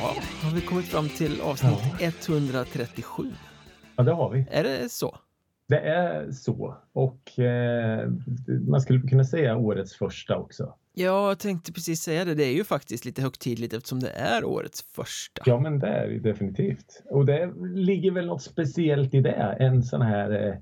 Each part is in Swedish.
Jaha, har vi kommit fram till avsnitt Ja. 137? Ja, det har vi. Är det så? Det är så. Och eh, man skulle kunna säga årets första också. Ja, jag tänkte precis säga det. Det är ju faktiskt lite högtidligt eftersom det är årets första. Ja, men det är det definitivt. Och det ligger väl något speciellt i det. En sån här eh,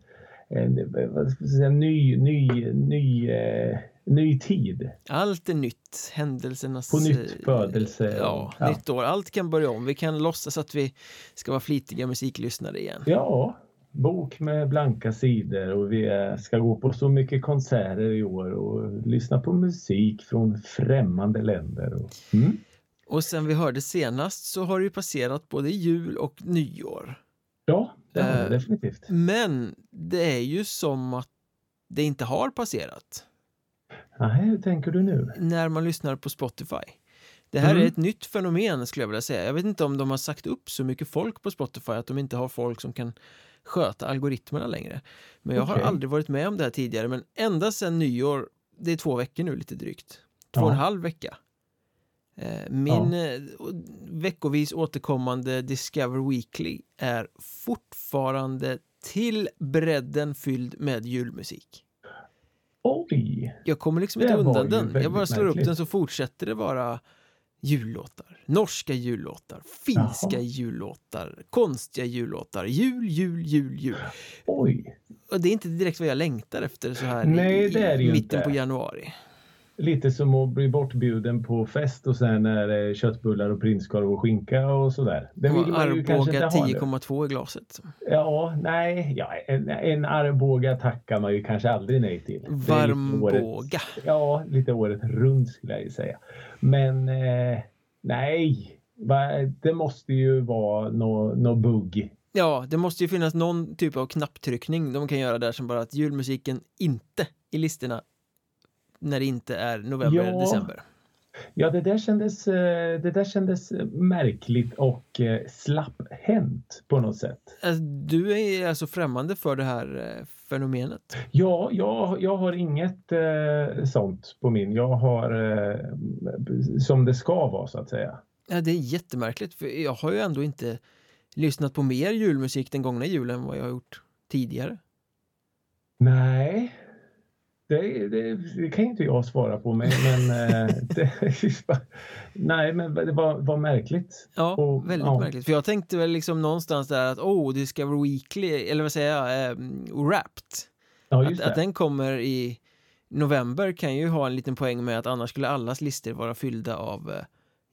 en, vad ska jag säga, ny, ny, ny, eh, ny tid. Allt är nytt. Händelsernas... På nytt födelse. Ja, ja. nytt år. Allt kan börja om. Vi kan låtsas att vi ska vara flitiga musiklyssnare igen. Ja, bok med blanka sidor och vi ska gå på så mycket konserter i år och lyssna på musik från främmande länder. Och, mm. Och sen vi hörde senast så har det ju passerat både jul och nyår. Ja, det har det Eh, definitivt. Men det är ju som att det inte har passerat Nej, hur tänker du nu? när man lyssnar på Spotify. Det här Mm. är ett nytt fenomen skulle jag vilja säga. Jag vet inte om de har sagt upp så mycket folk på Spotify att de inte har folk som kan sköta algoritmerna längre. Men jag har Okej. aldrig varit med om det här tidigare. Men ända sedan nyår, det är två veckor nu lite drygt. Två och en Ja. halv vecka. Eh, Min eh, veckovis återkommande Discover Weekly är fortfarande till bredden fylld med julmusik. Oj! Jag kommer liksom inte undan den. Jag bara slår upp märkligt. den så fortsätter det vara jullåtar. Norska jullåtar, finska Jaha. jullåtar, konstiga jullåtar. Jul, jul, jul, jul. Oj! Och det är inte direkt vad jag längtar efter så här Nej, i, i mitten inte. på januari. Lite som att bli bortbjuden på fest och sen är det köttbullar och prinskorv och skinka och sådär. Det vill man Arboga ha. nu. 10,2 i glaset. Ja, nej, ja, en, en Arboga tackar man ju kanske aldrig nej till. Lite året- Varmbåga. Ja, lite året runt skulle jag ju säga. Men eh, nej, det måste ju vara något nå bugg. Ja, det måste ju finnas någon typ av knapptryckning de kan göra där som bara att julmusiken inte i listorna när det inte är november Ja. december. Ja, det där kändes, eh, det där kändes märkligt och eh, slapphänt på något sätt. Alltså, Du är alltså främmande för det här eh, fenomenet. Ja, jag, jag har inget eh, sånt på min. Jag har eh, som det ska vara så att säga. Ja, det är jättemärkligt för jag har ju ändå inte lyssnat på mer julmusik den gångna julen än vad jag har gjort tidigare. Nej, det, det, det kan inte jag svara på. Men, men eh, det, nej, men det var, var märkligt. Ja, Och, väldigt ja. märkligt. För jag tänkte väl liksom någonstans där att oh, Discover Weekly, eller vad säger jag, eh, Wrapped. Ja, Att, just att det. den kommer i november kan ju ha en liten poäng med att annars skulle allas listor vara fyllda av eh,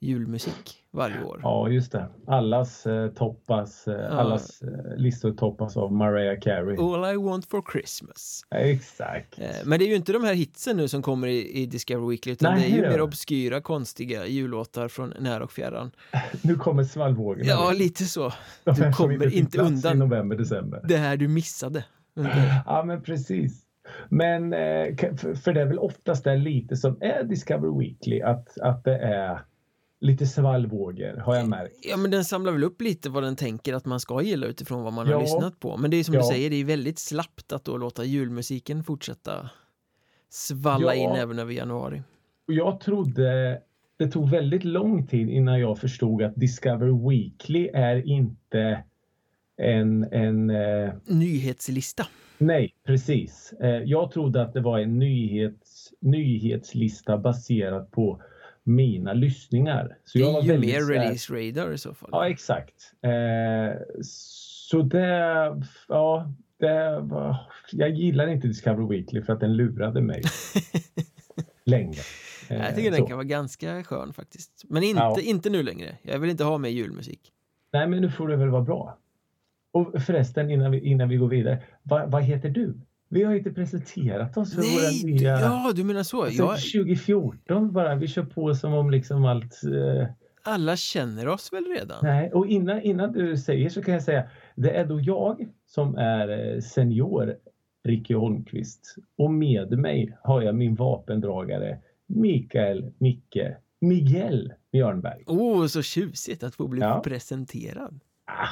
julmusik varje år. Ja, just det. Allas eh, toppas, eh, allas eh, listor toppas av Mariah Carey. All I want for Christmas. Exakt. Eh, Men det är ju inte de här hitsen nu som kommer i, i Discover Weekly utan Nej, det är ju det mer obskyra, konstiga jullåtar från när och fjärran. Nu kommer svallvågorna. Ja, lite så. De Du kommer inte undan. I november, december. Det här du missade. under- Ja, men precis. Men eh, för det är väl oftast det lite som är Discover Weekly, att, att det är lite svallvågor har jag märkt. Ja, men den samlar väl upp lite vad den tänker att man ska gilla utifrån vad man har Ja. lyssnat på. Men det är som Ja. du säger, det är väldigt slappt att då låta julmusiken fortsätta svalla Ja. in även över januari. Jag trodde det tog väldigt lång tid innan jag förstod att Discover Weekly är inte en, en eh, Nyhetslista. nej precis. Eh, jag trodde att det var en nyhets, nyhetslista baserad på mina lyssningar. Så Det jag är var ju väldigt mer så release radar i så fall. Ja, exakt. Eh, så det, ja, det var, jag gillar inte Discover Weekly för att den lurade mig länge. Eh, jag tycker så. den kan vara ganska skön faktiskt. Men inte, Ja. inte nu längre. Jag vill inte ha mer julmusik. Nej, men nu får det väl vara bra. Och förresten, innan vi, innan vi går vidare, vad, vad heter du? Vi har inte presenterat oss för Nej, våra nya... ja du menar så. Alltså, Jag, 2014 bara, vi kör på som om liksom allt... Eh, alla känner oss väl redan? nej, och innan, innan du säger så kan jag säga, det är då jag som är eh, senior Ricky Holmqvist och med mig har jag min vapendragare Mikael Micke Miguel Björnberg. Åh, oh, så tjusigt att få bli Ja. presenterad. Ah,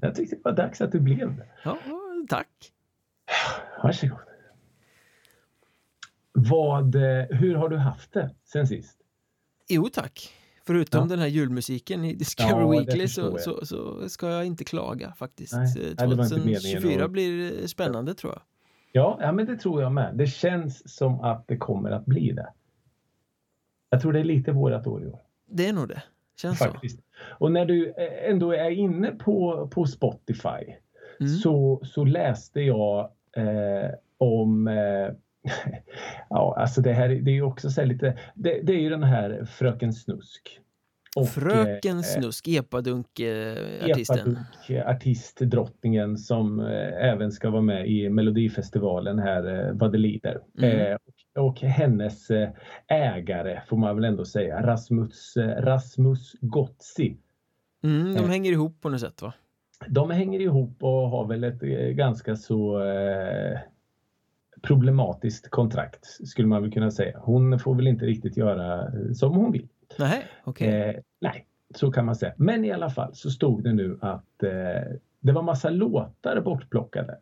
jag tyckte det var dags att du blev det. Ja, tack. Varsågod. Vad, eh, hur har du haft det sen sist? Jo tack. Förutom Ja. den här julmusiken i Discover Ja, Weekly så, så, så ska jag inte klaga faktiskt. Nej, Eh, nej, det var inte meningen 2024 att- blir eh, spännande tror jag. Ja, ja, men det tror jag med. Det känns som att det kommer att bli det. Jag tror det är lite vårat år i år. Det är nog det. Känns så. Faktiskt. Och när du eh, ändå är inne på, på Spotify Mm. så, så läste jag eh, om eh, Ja, alltså det här det är ju också så lite det, det är ju den här Fröken Snusk. Och, Fröken eh, Snusk, Epadunk-artisten. Epadunk, artistdrottningen som eh, även ska vara med i Melodifestivalen här eh, vad det lider. Mm. Eh, och, och hennes eh, ägare får man väl ändå säga, Rasmus, eh, Rasmus Gotzi. Mm, de Eh. hänger ihop på något sätt va? De hänger ihop och har väl ett eh, ganska så eh, problematiskt kontrakt skulle man väl kunna säga. Hon får väl inte riktigt göra eh, som hon vill. Nej, okej. Eh, nej, så kan man säga. Men i alla fall så stod det nu att eh, det var massa låtar bortplockade.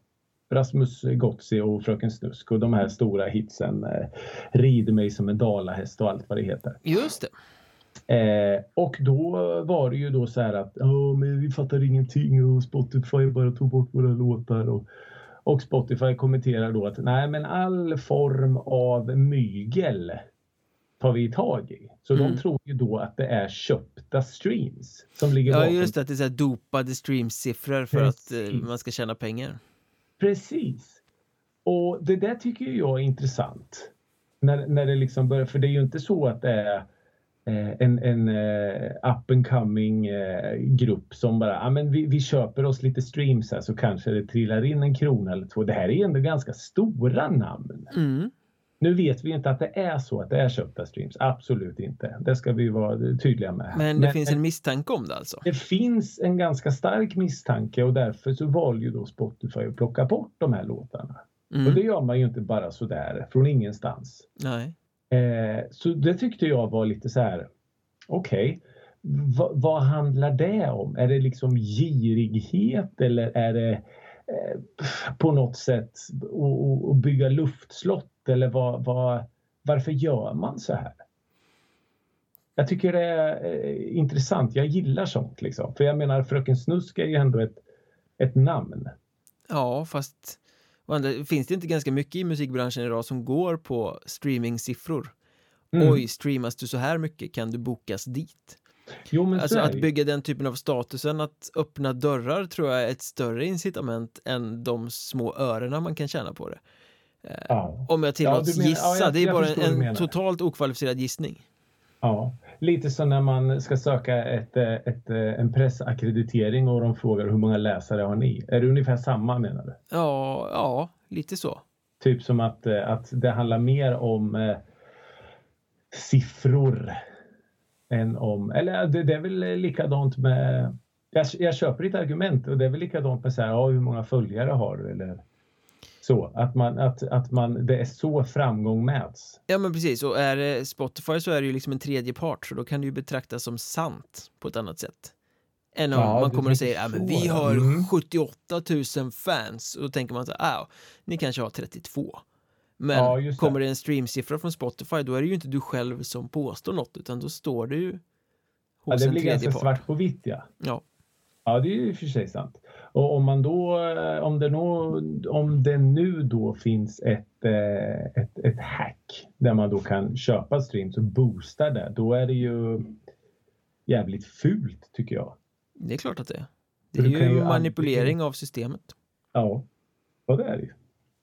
Rasmus Gotzi och Fröken Snusk och de här stora hitsen eh, Rid mig som en dalahäst och allt vad det heter. Just det. Eh, och då var det ju då så här att "Ja, men vi fattar ingenting och Spotify bara tog bort våra låtar. Och, och Spotify kommenterar då att nej men all form av mygel tar vi tag i. Så Mm. de tror ju då att det är köpta streams som ligger Ja, bakom. just det. Att det är så här dopade streamsiffror för att eh, Precis. man ska tjäna pengar. Precis. Och det där tycker jag är intressant. När, när det liksom börjar, för det är ju inte så att det är en, en eh, up and coming eh, grupp som bara, ja men vi, vi köper oss lite streams här så kanske det trillar in en krona eller två. Det här är ändå ganska stora namn. Mm. Nu vet vi inte att det är så att det är köpta streams. Absolut inte. Det ska vi vara tydliga med. här. Men det finns en misstanke om det alltså? Det finns en ganska stark misstanke och därför så valde ju då Spotify att plocka bort de här låtarna. Mm. Och det gör man ju inte bara sådär från ingenstans. Nej. Eh, så det tyckte jag var lite så här. Okej, Va, vad handlar det om? Är det liksom girighet eller är det eh, på något sätt att- bygga luftslott eller vad, vad, varför gör man så här? Jag tycker det är eh, intressant. Jag gillar sånt liksom. För jag menar Fröken Snusk är ju ändå ett, ett namn. Ja, fast andra, finns det inte ganska mycket i musikbranschen idag som går på streamingsiffror? Mm. Oj, streamas du så här mycket kan du bokas dit. Jo, Alltså att bygga den typen av statusen, att öppna dörrar tror jag är ett större incitament än de små örena man kan tjäna på det. Ja. Om jag tillåts menar- gissa, ja, jag- det är bara en menar. totalt okvalificerad gissning. Ja, lite som när man ska söka ett, eh, ett, eh, en pressackreditering och de frågar hur många läsare har ni? Är det ungefär samma menar du? Ja, ja, lite så. Typ som att, eh, att det handlar mer om eh, siffror än om, eller det, det är väl likadant med, jag, jag köper ditt argument och det är väl likadant med så här, ja, hur många följare har du eller så, att man, att, att man, det är så framgång mäts. Ja men precis, och är det Spotify så är det ju liksom en tredje part så då kan det ju betraktas som sant på ett annat sätt. Än om Ja, man kommer och säger att så, vi ja. har Mm. 78 000 fans och då tänker man så här, ah, ni kanske har 32. Men Ja, det. kommer det en streamsiffra från Spotify då är det ju inte du själv som påstår något utan då står det ju Ja, hos det en blir tredje ganska part. svart på vitt ja. Ja. Ja, det är ju i och för sig sant. Och om man då, eh, om det, nå, om det nu då finns ett, eh, ett, ett hack där man då kan köpa streams och boosta det, då är det ju jävligt fult tycker jag. Det är klart att det är. Det är ju ju manipulering av systemet. Ja, ja det är det ju.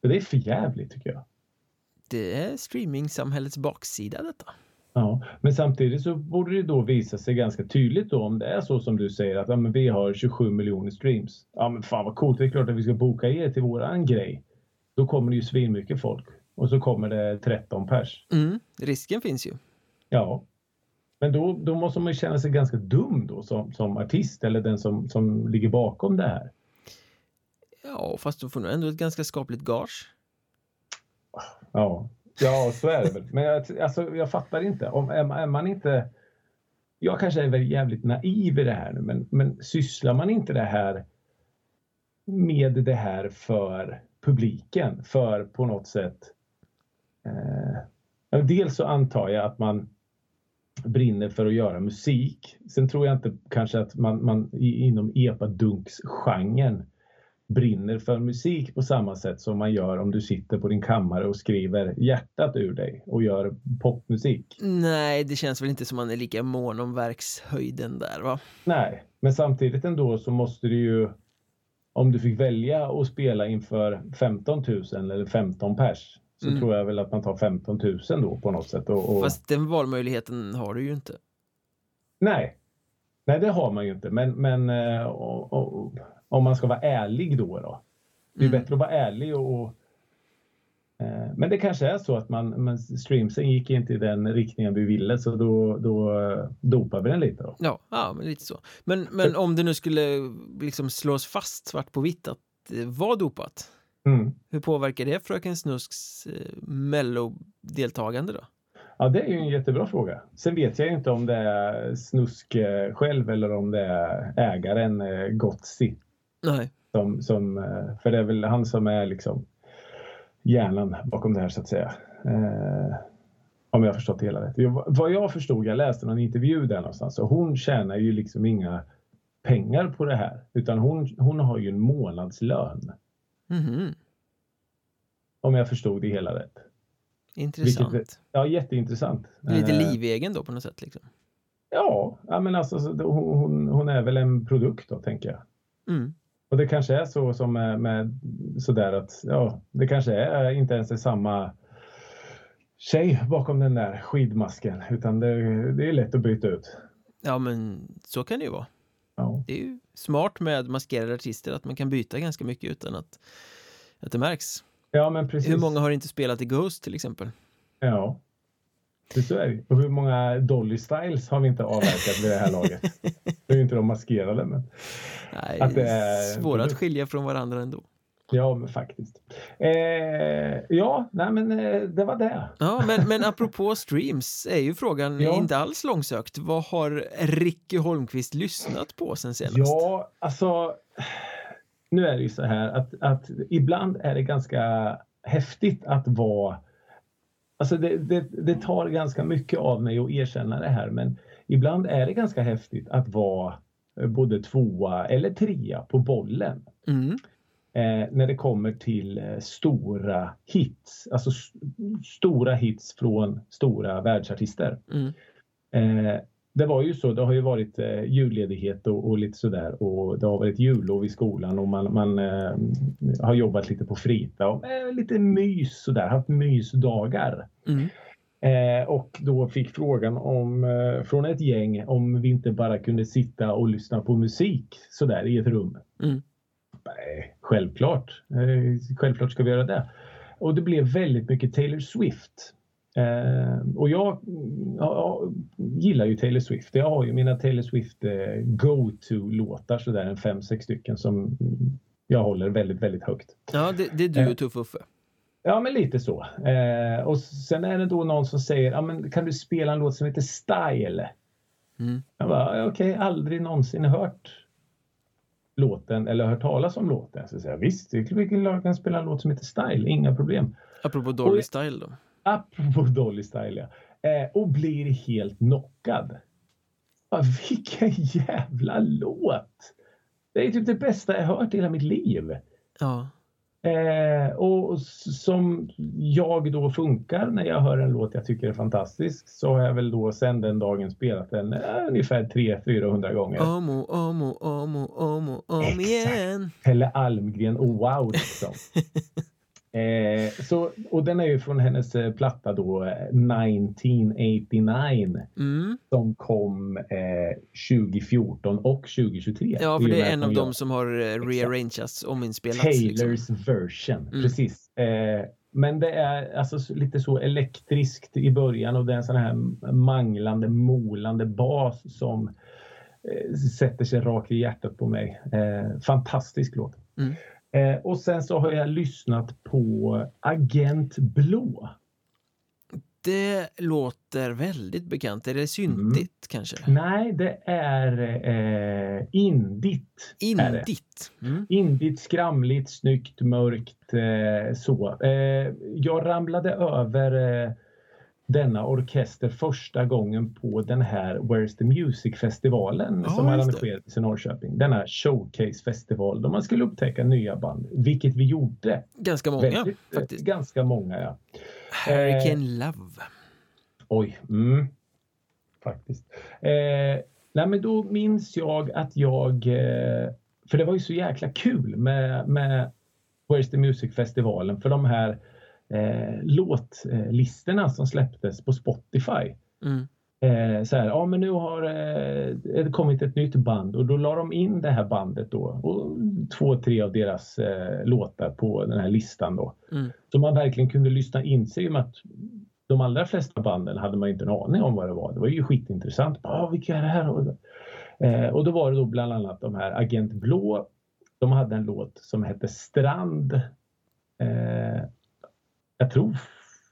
Det är för jävligt tycker jag. Det är streamingsamhällets baksida detta. Ja, men samtidigt så borde det då visa sig ganska tydligt då om det är så som du säger att ja, men vi har 27 miljoner streams. Ja men fan vad coolt, det är klart att vi ska boka er till våran grej. Då kommer det ju svinmycket folk och så kommer det 13 pers. Mm, risken finns ju. Ja. Men då, då måste man ju känna sig ganska dum då som, som artist eller den som, som ligger bakom det här. Ja, fast du får nog ändå ett ganska skapligt gage. Ja, ja så är det väl. Men jag, alltså, jag fattar inte. Om, är, är man inte... Jag kanske är väl jävligt naiv i det här nu, men, men sysslar man inte det här med det här för publiken? För på något sätt... Eh, dels så antar jag att man brinner för att göra musik. Sen tror jag inte kanske att man, man inom epadunks-genren brinner för musik på samma sätt som man gör om du sitter på din kammare och skriver hjärtat ur dig och gör popmusik. Nej, det känns väl inte som man är lika mån om verkshöjden där va? Nej, men samtidigt ändå så måste du ju om du fick välja att spela inför 15 000 eller 15 pers så mm. tror jag väl att man tar 15 000 då på något sätt. Och, och... Fast den valmöjligheten har du ju inte. Nej, Nej det har man ju inte. Men, men eh, och, och, om man ska vara ärlig då. då. Det är mm. bättre att vara ärlig och, och eh, men det kanske är så att man, men streamsen gick inte i den riktningen vi ville så då, då dopar vi den lite. Då. Ja, ja men lite så. Men, men om det nu skulle liksom slås fast svart på vitt att det var dopat. Mm. Hur påverkar det Fröken Snusks eh, mellodeltagande då? Ja, det är ju en jättebra fråga. Sen vet jag inte om det är Snusk eh, själv eller om det är ägaren eh, Gotzi. Nej. Som, som, eh, för det är väl han som är liksom hjärnan bakom det här så att säga. Eh, om jag har förstått det hela rätt. Vad jag förstod, jag läste någon intervju där någonstans, och hon tjänar ju liksom inga pengar på det här. Utan hon, hon har ju en månadslön. Mm. Om jag förstod det hela rätt. Intressant. Vilket, ja, jätteintressant. Lite eh, livegen då på något sätt? Liksom. Ja, men alltså, hon, hon är väl en produkt då, tänker jag. Mm. Och det kanske är så som med, med sådär att ja, det kanske är inte ens är samma tjej bakom den där skidmasken utan det, det är lätt att byta ut. Ja, men så kan det ju vara. Ja. Det är ju smart med maskerade artister att man kan byta ganska mycket utan att, att det märks. Ja, men precis. Hur många har inte spelat i Ghost till exempel? Ja, så är det. Och hur många Dolly Styles har vi inte avverkat vid det här laget? det är ju inte de maskerade. Men Nej, att det är svåra att skilja från varandra ändå. Ja, men faktiskt. Eh, ja, nej men eh, det var det. Ja, men, men apropå streams är ju frågan ja. inte alls långsökt. Vad har Ricky Holmqvist lyssnat på sen senast? Ja, alltså nu är det ju så här att, att ibland är det ganska häftigt att vara Alltså det, det, det, tar ganska mycket av mig att erkänna det här men ibland är det ganska häftigt att vara både tvåa eller trea på bollen. Mm. Eh, när det kommer till eh, stora hits, alltså st stora hits från stora världsartister. Mm. Eh, det var ju så, det har ju varit eh, julledighet och, och, lite sådär och det har varit jullov i skolan och man, man eh, har jobbat lite på frita och eh, lite mys sådär, haft mysdagar. Mm. Eh, och då fick frågan om, eh, från ett gäng om vi inte bara kunde sitta och lyssna på musik sådär i ett rum. Mm. Nej, självklart, eh, självklart ska vi göra det. Och det blev väldigt mycket Taylor Swift. Eh, och jag, jag, gillar ju Taylor Swift. Jag har ju mina Taylor Swift eh, go-to-låtar sådär en fem, sex stycken som jag håller väldigt, väldigt högt. Ja, det, det är du och Tuff Uffe. Ja, men lite så. Eh, och sen är det då någon som säger, ja men kan du spela en låt som heter Style? Mm. Jag bara, okej, okay, aldrig någonsin hört låten eller hört talas om låten. Så jag säger, visst, vi kan spela en låt som heter Style, inga problem. Apropå Dolly och, Style då? Apropå Dolly Style ja. Eh, och blir helt knockad. Vilken jävla låt! Det är typ det bästa jag hört i hela mitt liv. Ja. Eh, och som jag då funkar när jag hör en låt jag tycker är fantastisk så har jag väl då sen den dagen spelat den eh, ungefär 300-400 gånger. Om och om och om och om och om igen. Pelle Almgren och wow liksom. Eh, så, och den är ju från hennes eh, platta då 1989 eh, mm. som kom eh, 2014 och 2023. Ja, för det är en av dem som har eh, rearrangeats, ominspelats. Taylors liksom. version, mm. precis. Eh, men det är alltså lite så elektriskt i början och det är en sån här manglande, molande bas som eh, sätter sig rakt i hjärtat på mig. fantastisk låt. Mm. Eh, och sen så har jag lyssnat på Agent Blå. Det låter väldigt bekant. Är det syndigt mm. kanske? Nej, det är eh, indigt. Indigt? Mm. Indigt, skramligt, snyggt, mörkt. Eh, så. Eh, jag ramlade över eh, denna orkester första gången på den här Where's the Music-festivalen Ja, som arrangerades i Norrköping. Denna showcase-festival där man skulle upptäcka nya band, vilket vi gjorde. Ganska många Väldigt, eh, faktiskt. Ganska många ja. Hurricane Love. Oj. Mm. Faktiskt. Eh, nej men då minns jag att jag, eh, för det var ju så jäkla kul med, med Where's the Music-festivalen för de här eh, låtlistorna som släpptes på Spotify. Mm. Eh, så här, ja men nu har eh, det kommit ett nytt band och då la de in det här bandet då och två, tre av deras eh, låtar på den här listan då. Mm. Så man verkligen kunde lyssna in sig med att de allra flesta banden hade man inte en aning om vad det var. Det var ju skitintressant. Ah, vilka är det här? Och, eh, och då var det då bland annat de här Agent Blå. De hade en låt som hette Strand. Jag tror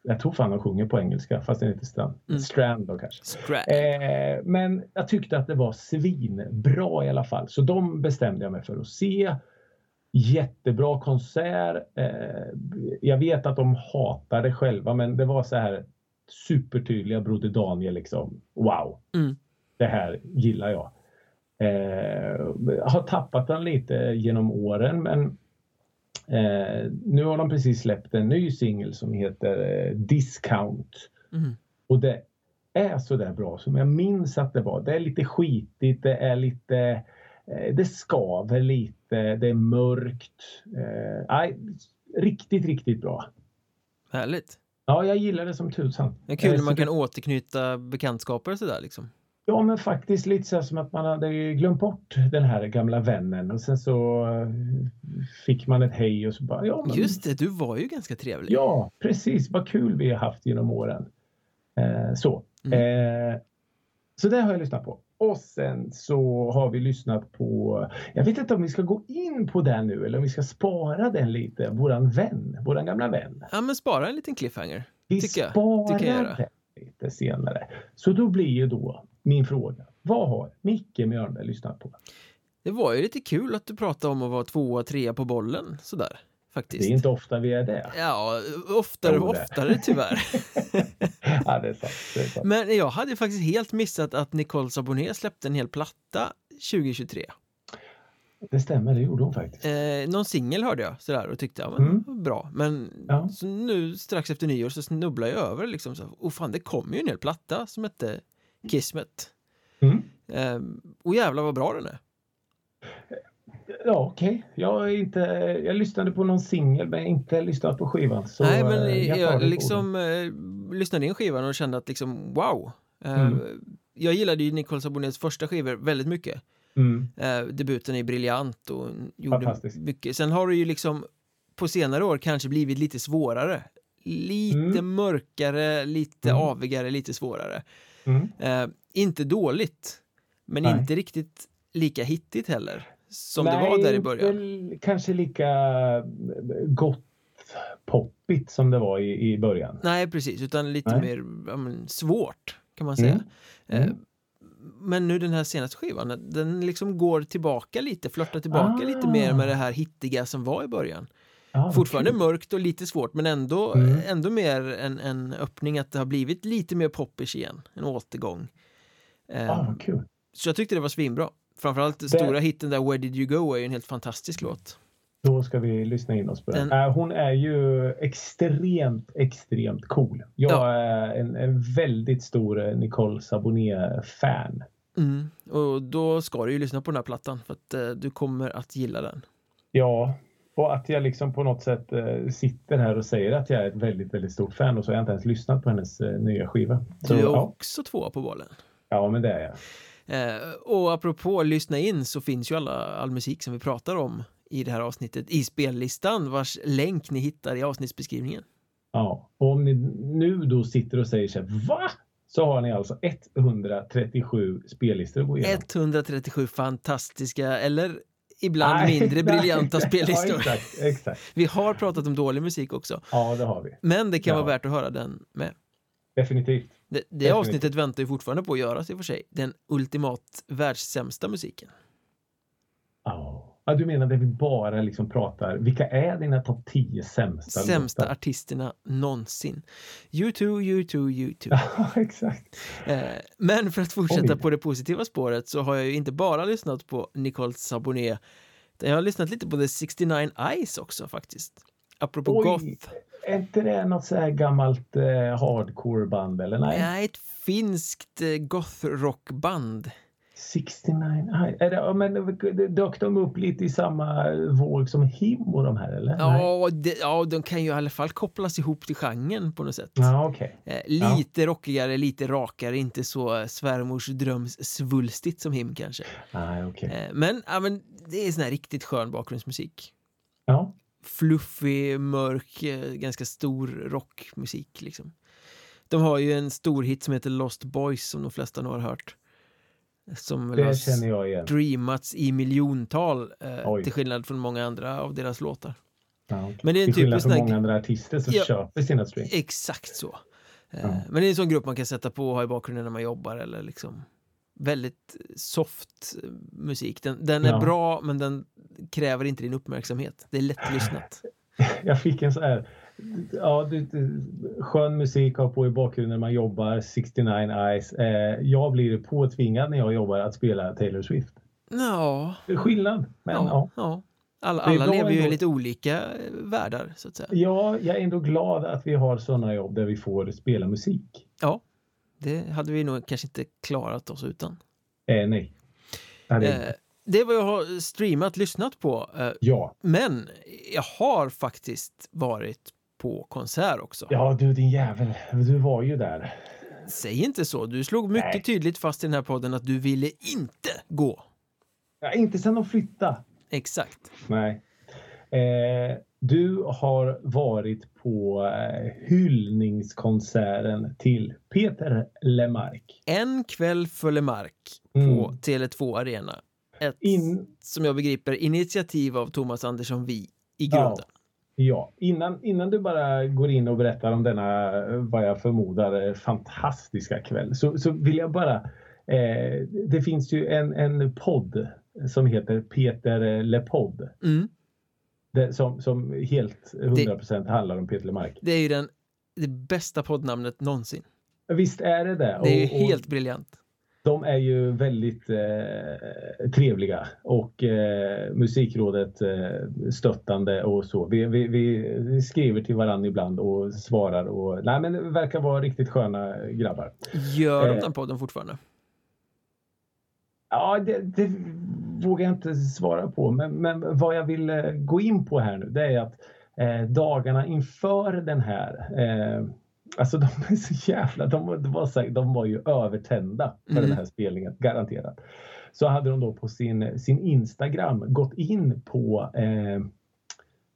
jag tror fan de sjunger på engelska fast den heter Strand. Mm. Strand då kanske. Scrap. Eh, men jag tyckte att det var svinbra i alla fall. Så de bestämde jag mig för att se. Jättebra konsert. Eh, jag vet att de hatar det själva men det var så här supertydliga Broder Daniel liksom. Wow! Mm. Det här gillar jag. Eh, har tappat den lite genom åren men eh, nu har de precis släppt en ny singel som heter eh, Discount. Mm. Och det är så där bra som jag minns att det var. Det är lite skitigt, det är lite eh, det skaver lite, det är mörkt. Eh, riktigt, riktigt bra. Härligt. Ja, jag gillar det som tusan. Det är kul Eh, när man kan återknyta bekantskaper och sådär liksom. Ja, men faktiskt lite så som att man hade glömt bort den här gamla vännen och sen så eh, fick man ett hej och så bara ja, men, Just det, du var ju ganska trevlig. Ja, precis. Vad kul vi har haft genom åren. Eh, så. Mm. Eh, så det har jag lyssnat på. Och sen så har vi lyssnat på, jag vet inte om vi ska gå in på den nu eller om vi ska spara den lite, våran vän, våran gamla vän. Ja, men spara en liten cliffhanger. Vi sparar den lite senare. Så då blir ju då min fråga, vad har Micke Mjörnberg lyssnat på? Det var ju lite kul att du pratade om att vara tvåa, trea på bollen sådär. Faktiskt. Det är inte ofta vi är det. Ja, oftare och oftare tyvärr. ja, det är sant. Det är sant. Men jag hade faktiskt helt missat att Nicole Saboné släppte en hel platta 2023. Det stämmer, det gjorde hon faktiskt. Eh, någon singel hörde jag sådär och tyckte ja, men Mm. bra. Men Ja. så nu strax efter nyår så snubblar jag över liksom så. Och fan, det kom ju en hel platta som hette Kismet. Mm. Eh, och jävlar vad bra den är. Ja, okej. Jag, är inte, jag lyssnade på någon singel men inte lyssnat på skivan. Så, Nej, men eh, jag, orden. liksom eh, lyssnade in skivan och kände att liksom wow. Eh, Mm. Jag gillade ju Nicole Sabonets första skivor väldigt mycket. Mm. Eh, debuten är briljant och gjorde mycket. Sen har det ju liksom på senare år kanske blivit lite svårare. Lite Mm. mörkare, lite Mm. avigare, lite svårare. Mm. Eh, inte dåligt, men Nej. inte riktigt lika hittigt heller. Som Nej, det var där i början. kanske lika gott poppigt som det var i, i början. Nej, precis, utan lite Nej. mer ja, men, svårt kan man säga. Mm. Mm. Eh, Men nu den här senaste skivan, den liksom går tillbaka lite, flörtar tillbaka Ah. lite mer med det här hittiga som var i början. Vad Fortfarande kul. mörkt och lite svårt men ändå, Mm. ändå mer en, en öppning att det har blivit lite mer poppers igen, en återgång. Eh, Ja, vad kul. Så jag tyckte det var svinbra. Framförallt den stora hitten där Where Did You Go är ju en helt fantastisk låt. Då ska vi lyssna in oss på den. Den- Äh, hon är ju extremt, extremt cool. Jag Ja. är en, en väldigt stor eh, Nicole Saboné-fan. Mm. Och då ska du ju lyssna på den här plattan för att eh, du kommer att gilla den. Ja, och att jag liksom på något sätt eh, sitter här och säger att jag är ett väldigt, väldigt stort fan och så har jag inte ens lyssnat på hennes eh, nya skiva. Så, Du är ja. också tvåa på bollen. ja, men det är jag. Eh, och apropå lyssna in så finns ju alla, all musik som vi pratar om i det här avsnittet i spellistan vars länk ni hittar i avsnittsbeskrivningen. Ja, och om ni nu då sitter och säger så här, VA? Så har ni alltså 137 spellistor att gå igenom. 137 fantastiska eller ibland Nej, mindre nej. briljanta Ja, spellistor. exakt, exakt. Vi har pratat om dålig musik också, Ja, det har vi. men det kan Ja. vara värt att höra den med. Definitivt. Det, det Definitivt. avsnittet väntar ju fortfarande på att göras i och för sig. Den ultimat världssämsta musiken. Ja. Du menar det vi bara liksom pratar, vilka är dina topp 10 sämsta Sämsta låtar? artisterna någonsin. U2, U2, U2. Ja, exakt. Eh, men för att fortsätta Oj. på det positiva spåret så har jag ju inte bara lyssnat på Nicole Saboné jag har lyssnat lite på The 69 Eyes också faktiskt. Apropå Oj, goth. Är inte det något så här gammalt eh, hardcore-band eller nej? Nej, ett finskt eh, goth-rockband. 69 är det, men dök de upp lite i samma våg som Him och de här eller? Ja, det, ja, de kan ju i alla fall kopplas ihop till genren på något sätt. Ja, okay. Eh, lite ja. rockigare, lite rakare, inte så svärmors dröms svulstigt som Him kanske. Ah, okay. eh, men, ja, men det är sån här riktigt skön bakgrundsmusik. Ja. Fluffig, mörk, eh, ganska stor rockmusik liksom. De har ju en stor hit som heter Lost Boys som de flesta nog har hört. Som det känner jag igen. streamats i miljontal eh, till skillnad från många andra av deras låtar. Ja. Men det är en till skillnad från många andra artister som ja, köper sina streams. Exakt så. Eh, ja. Men det är en sån grupp man kan sätta på och ha i bakgrunden när man jobbar eller liksom väldigt soft musik. Den, den är ja. bra men den kräver inte din uppmärksamhet. Det är lättlyssnat. Jag fick en sån här ja, det, det, skön musik har på i bakgrunden när man jobbar, 69 Eyes. Eh, jag blir påtvingad när jag jobbar att spela Taylor Swift. Ja. Det skillnad. Men, ja, ja. ja. Alla, alla lever ju i lite olika världar så att säga. Ja, jag är ändå glad att vi har sådana jobb där vi får spela musik. Ja, det hade vi nog kanske inte klarat oss utan. Eh, nej. Eh, det är vad jag har streamat, lyssnat på. Eh, ja. Men jag har faktiskt varit på konsert också. Ja, du din jävel. Du var ju där. Säg inte så. Du slog mycket Nej. tydligt fast i den här podden att du ville inte gå. Ja, inte sen de flyttade. Exakt. Nej. Eh, du har varit på eh, hyllningskonserten till Peter Lemark. En kväll för Lemark på mm. Tele2 Arena. Ett, In... som jag begriper, initiativ av Thomas Andersson Vi i grunden. Ja. Ja, innan, innan du bara går in och berättar om denna, vad jag förmodar, fantastiska kväll så, så vill jag bara... Eh, det finns ju en, en podd som heter Peter Lepodd. Mm. Det, som, som helt 100% det, handlar om Peter Lemark. Det är ju den, det bästa poddnamnet någonsin. Visst är det det. Det är och, helt och, briljant de är ju väldigt eh, trevliga och eh, musikrådet eh, stöttande och så. Vi, vi, vi, skriver till varandra ibland och svarar och nej men det verkar vara riktigt sköna grabbar. Gör de eh, den podden fortfarande? Ja, det, det, vågar jag inte svara på men, men vad jag vill eh, gå in på här nu det är att eh, dagarna inför den här Alltså de är så jävla, de, de, var, så, de var ju övertända för mm. den här spelningen, garanterat. Så hade de då på sin, sin Instagram gått in på eh,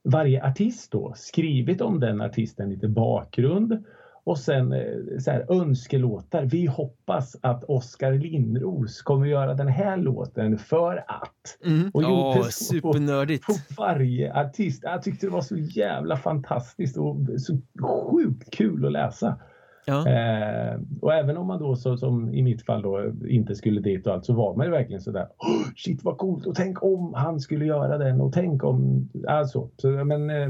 varje artist då, skrivit om den artisten lite bakgrund och sen eh, så här, önskelåtar. Vi hoppas att Oskar Lindros kommer göra den här låten för att. Mm. Och gjorde oh, supernördigt. På, på varje artist. Jag tyckte det var så jävla fantastiskt och så sjukt kul att läsa. Ja. Eh, och även om man då så, som i mitt fall då inte skulle dit och allt så var man ju verkligen sådär oh, Shit vad coolt och tänk om han skulle göra den och tänk om alltså. Så, men, eh,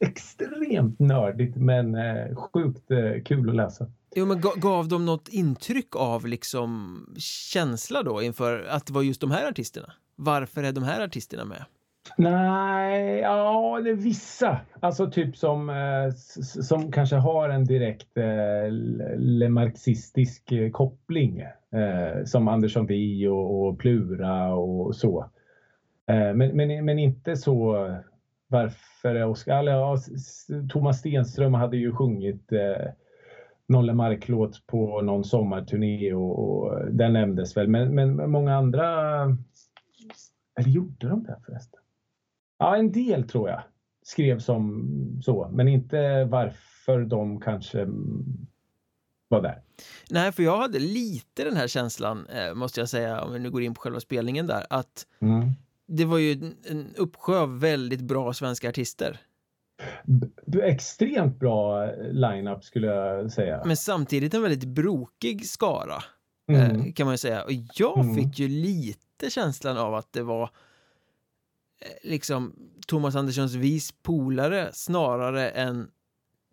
extremt nördigt men eh, sjukt eh, kul att läsa. Jo men gav de något intryck av liksom känsla då inför att det var just de här artisterna? Varför är de här artisterna med? Nej, ja, det är vissa. Alltså typ som, eh, som kanske har en direkt eh, lemarxistisk eh, koppling. Eh, som Andersson Vi och, och, Plura och så. Eh, men, men, men inte så varför Oscar... Oskar... Ja, Thomas Stenström hade ju sjungit eh, någon Lemark-låt på någon sommarturné och, och den nämndes väl. Men, men många andra... Eller gjorde de det förresten? Ja, en del tror jag skrev som så, men inte varför de kanske var där. Nej, för jag hade lite den här känslan, eh, måste jag säga, om vi nu går in på själva spelningen där, att mm. det var ju en uppsjö av väldigt bra svenska artister. B extremt bra line-up skulle jag säga. Men samtidigt en väldigt brokig skara, eh, mm. kan man ju säga. Och jag mm. fick ju lite känslan av att det var liksom Thomas Anderssons vis polare snarare än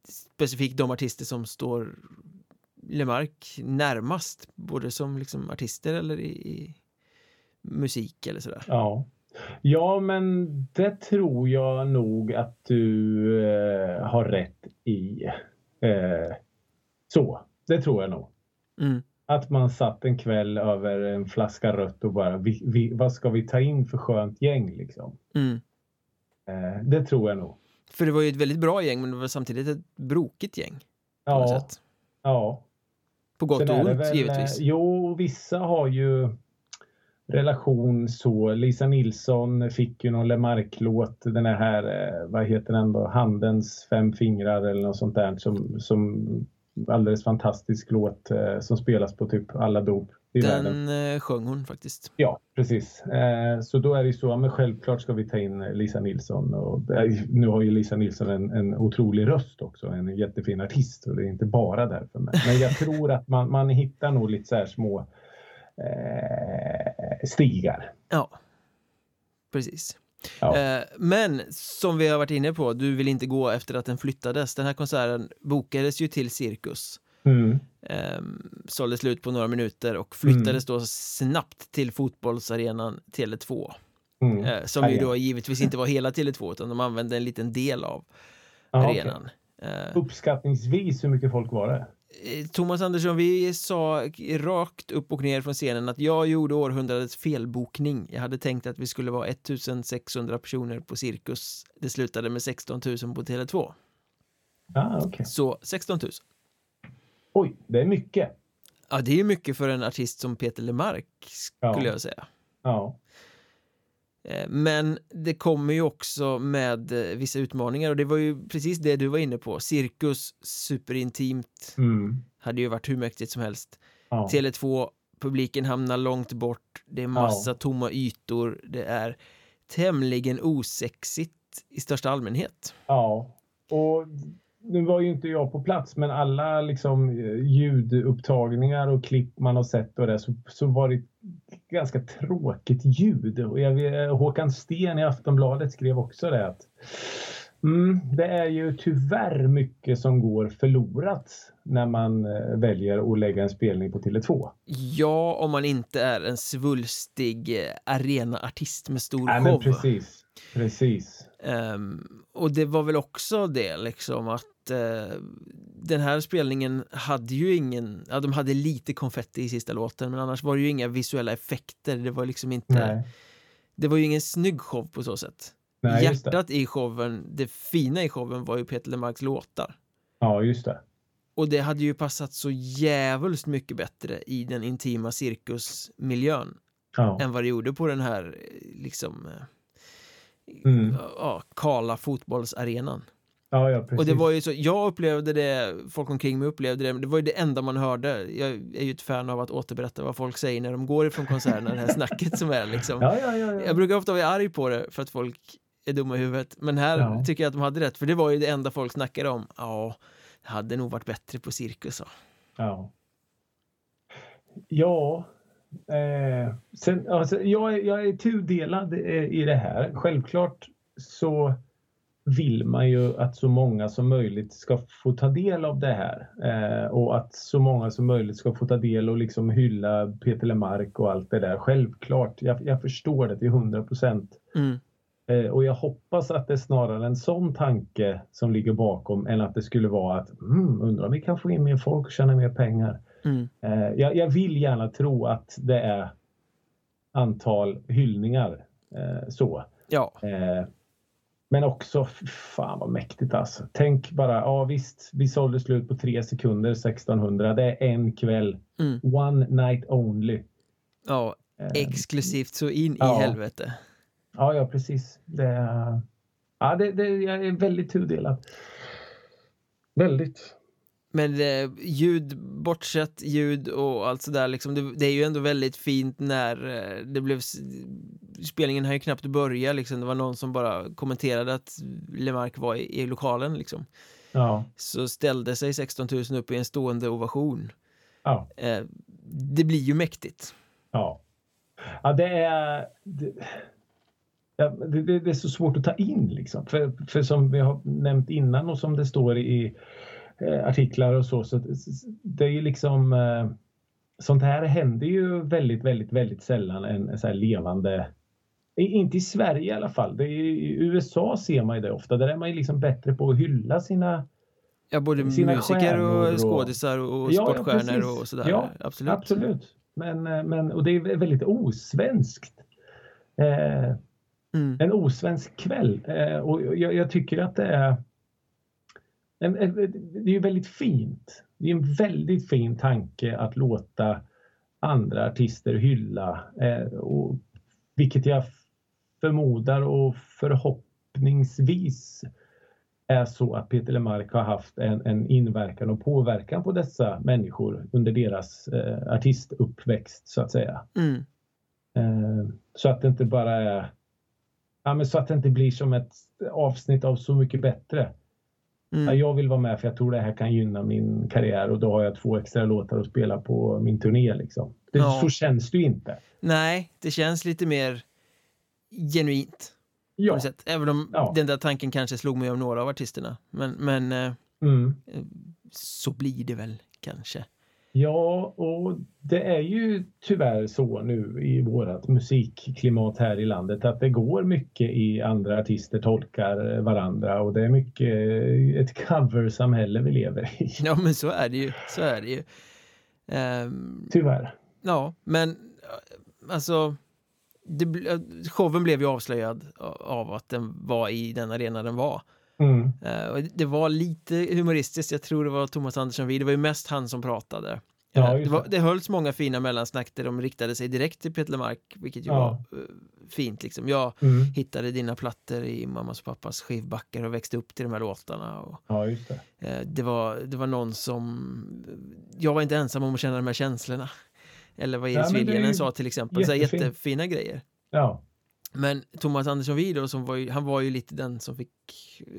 specifikt de artister som står Lemark närmast, både som liksom artister eller i, i musik eller sådär. Ja. Ja, men det tror jag nog att du eh, har rätt i. Eh, så, det tror jag nog. Mm. Att man satt en kväll över en flaska rött och bara, vi, vi, vad ska vi ta in för skönt gäng liksom? Mm. Eh, det tror jag nog. För det var ju ett väldigt bra gäng, men det var samtidigt ett brokigt gäng. Ja. ja. På gott och ont, väl, givetvis. Jo, vissa har ju relation så. Lisa Nilsson fick ju någon Lemark-låt, den här, eh, vad heter den då, Handens fem fingrar eller något sånt där som, som alldeles fantastisk låt eh, som spelas på typ alla dop i den världen. Eh, sjöng hon faktiskt. Ja, precis. Så då är det så, men självklart ska vi ta in Lisa Nilsson och nu har ju Lisa Nilsson en, en otrolig röst också, en jättefin artist och det är inte bara därför. Men jag tror att man, man hittar nog lite så här små eh, stigar. Ja, precis. Ja. Eh, men som vi har varit inne på, du vill inte gå efter att den flyttades. Den här konserten bokades ju till Cirkus. Mm. Eh, sålde slut på några minuter och flyttades mm. då snabbt till fotbollsarenan Tele2. Mm. Eh, som ju då givetvis inte var hela Tele2 utan de använde en liten del av Aha, arenan. Okay. Eh, Uppskattningsvis hur mycket folk var det? Eh, Thomas Andersson, vi sa rakt upp och ner från scenen att jag gjorde århundradets felbokning. Jag hade tänkt att vi skulle vara 1600 personer på Cirkus. Det slutade med 16 000 på Tele2. Ah, okay. Så 16 000. Oj, det är mycket. Ja, det är mycket för en artist som Peter Lemark skulle ja. jag säga. Ja. Eh, men det kommer ju också med eh, vissa utmaningar och det var ju precis det du var inne på. Cirkus, superintimt, mm. hade ju varit hur mäktigt som helst. Ja. Tele2, publiken hamnar långt bort, det är massa ja. tomma ytor, det är tämligen osexigt i största allmänhet. Ja, och nu var ju inte jag på plats, men alla liksom eh, ljudupptagningar och klipp man har sett och det så, så var det ganska tråkigt ljud. Och jag, Håkan Sten i Aftonbladet skrev också det att mm, det är ju tyvärr mycket som går förlorat när man eh, väljer att lägga en spelning på Tele2. Ja, om man inte är en svulstig eh, arenaartist med stor show. precis, precis. Um, och det var väl också det liksom att eh, den här spelningen hade ju ingen, ja de hade lite konfetti i sista låten men annars var det ju inga visuella effekter, det var liksom inte Nej. Det var ju ingen snygg show på så sätt. Nej, Hjärtat i showen, det fina i showen var ju Peter Lemarks låtar. Ja, just det. Och det hade ju passat så jävligt mycket bättre i den intima cirkusmiljön ja. än vad det gjorde på den här liksom eh, mm. ja, kala fotbollsarenan. Ja, ja, precis. Och det var ju så, jag upplevde det, folk omkring mig upplevde det, det var ju det enda man hörde. Jag är ju ett fan av att återberätta vad folk säger när de går ifrån konserterna, det här snacket som är liksom. Ja, ja, ja, jag brukar ofta vara arg på det för att folk är dumma i huvudet, men här tycker jag att de hade rätt, för det var ju det enda folk snackade om. Ja, det hade nog varit bättre på cirkus. Så. Ja. Ja, eh, sen, alltså, jag, jag är tudelad eh, i det här. Självklart så vill man ju att så många som möjligt ska få ta del av det här eh, och att så många som möjligt ska få ta del och liksom hylla Peter Lemark och allt det där. Självklart, jag, jag förstår det till 100 procent. Mm. Eh, och jag hoppas att det är snarare en sån tanke som ligger bakom än att det skulle vara att mm, undrar om vi kan få in mer folk och tjäna mer pengar. Mm. Eh, jag, jag, vill gärna tro att det är antal hyllningar eh, så. Ja. Men också, fan vad mäktigt alltså. Tänk bara, ja visst, vi sålde slut på tre sekunder 1600. Det är en kväll. Mm. One night only. Ja, exklusivt så in ja. i helvete. Ja, ja precis. Det, ja, det, det, jag är väldigt tudelad. Väldigt. Men eh, ljud, bortsett ljud och allt sådär liksom, det, det, är ju ändå väldigt fint när eh, det blev Spelningen har ju knappt börjat liksom, det var någon som bara kommenterade att Lemark var i, i lokalen liksom ja. Så ställde sig 16 000 upp i en stående ovation ja. eh, Det blir ju mäktigt Ja Ja det är det, ja, det, det, är så svårt att ta in liksom. För, för som vi har nämnt innan och som det står i eh, artiklar och så, så det är ju liksom eh, sånt här händer ju väldigt, väldigt, väldigt sällan en, en så levande inte i Sverige i alla fall. Det är, I USA ser man ju det ofta. Där är man ju liksom bättre på att hylla sina Ja, både sina musiker och skådisar och ja, sportstjärnor ja, och sådär. Ja, absolut. absolut. Men, eh, men, och det är väldigt osvenskt. Eh, mm. En osvensk kväll. Eh, och jag, jag, tycker att det är en, en, det är väldigt fint. Det är en väldigt fin tanke att låta andra artister hylla, eh, och, vilket jag förmodar och förhoppningsvis är så att Peter Lemark har haft en, en inverkan och påverkan på dessa människor under deras eh, artistuppväxt så att säga. Mm. Eh, så att det inte bara är ja, men så att det inte blir som ett avsnitt av Så mycket bättre. Mm. Ja, jag vill vara med för jag tror det här kan gynna min karriär och då har jag två extra låtar att spela på min turné. Liksom. Det, ja. Så känns det ju inte. Nej, det känns lite mer genuint. Ja. Även om ja. den där tanken kanske slog mig om några av artisterna. Men, men eh, mm. så blir det väl kanske. Ja, och det är ju tyvärr så nu i vårt musikklimat här i landet att det går mycket i andra artister tolkar varandra och det är mycket ett coversamhälle vi lever i. Ja, men så är det ju. Så är det ju. Um, tyvärr. Ja, men alltså det, showen blev ju avslöjad av att den var i den arena den var. Mm. Uh, det var lite humoristiskt, jag tror det var Thomas Andersson Vid, det var ju mest han som pratade. Ja, uh, det, var, det hölls många fina mellansnack där de riktade sig direkt till Peter Lemark, vilket ju ja. var uh, fint liksom. Jag mm. hittade dina plattor i mammas och pappas skivbackar och växte upp till de här låtarna. Och, ja, det. det, var, det var någon som, jag var inte ensam om att känna de här känslorna. Eller vad Iris Viljanen sa till exempel. Så jättefina grejer. Ja. Men Thomas Andersson Wido, som var ju, han var ju lite den som fick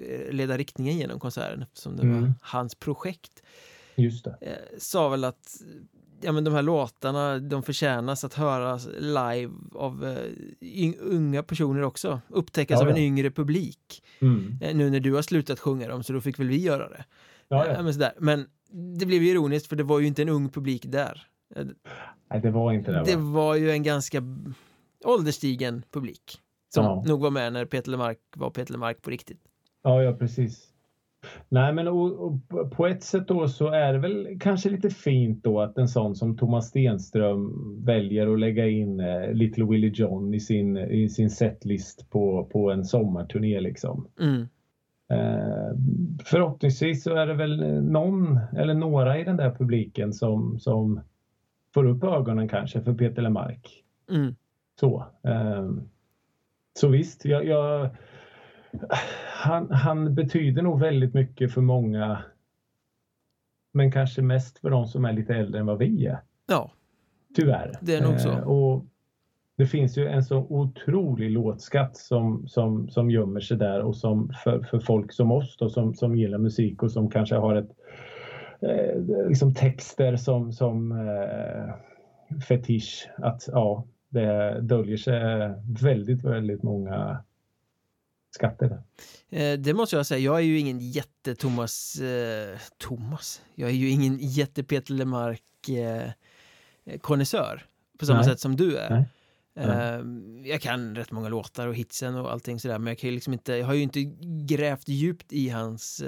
eh, leda riktningen genom konserten eftersom det mm. var hans projekt. Just det. Eh, sa väl att ja, men de här låtarna, de förtjänas att höras live av uh, unga personer också. Upptäckas ja, av en yngre publik. Mm. Uh, nu när du har slutat sjunga dem, så då fick väl vi göra det. Ja, ja. Uh, men, sådär. men det blev ju ironiskt, för det var ju inte en ung publik där. Nej, det var inte det. Va? Det var ju en ganska ålderstigen publik. Som ja. nog var med när Peter Lemark var Peter Lemark på riktigt. Ja, ja precis. Nej, men och, och på ett sätt då så är det väl kanske lite fint då att en sån som Thomas Stenström väljer att lägga in eh, Little Willie John i sin, i sin setlist på, på en sommarturné liksom. Mm. Eh, förhoppningsvis så är det väl någon eller några i den där publiken som, som får upp ögonen kanske för Peter Lemark. Mm. Så, eh, så visst, jag, jag, han, han betyder nog väldigt mycket för många. Men kanske mest för de som är lite äldre än vad vi är. Ja. Tyvärr. Det är nog så. Eh, och det finns ju en så otrolig låtskatt som, som, som gömmer sig där och som för, för folk som oss då, som, som gillar musik och som kanske har ett eh, liksom texter som, som eh, fetisch. Att ja, det döljer sig väldigt, väldigt många skatter. Eh, det måste jag säga, jag är ju ingen jätte-Thomas... Eh, Thomas? Jag är ju ingen jätte-Peter Lemark eh, konnässör på samma Nej. sätt som du är. Nej. Uh, jag kan rätt många låtar och hitsen och allting sådär men jag kan liksom inte, jag har ju inte grävt djupt i hans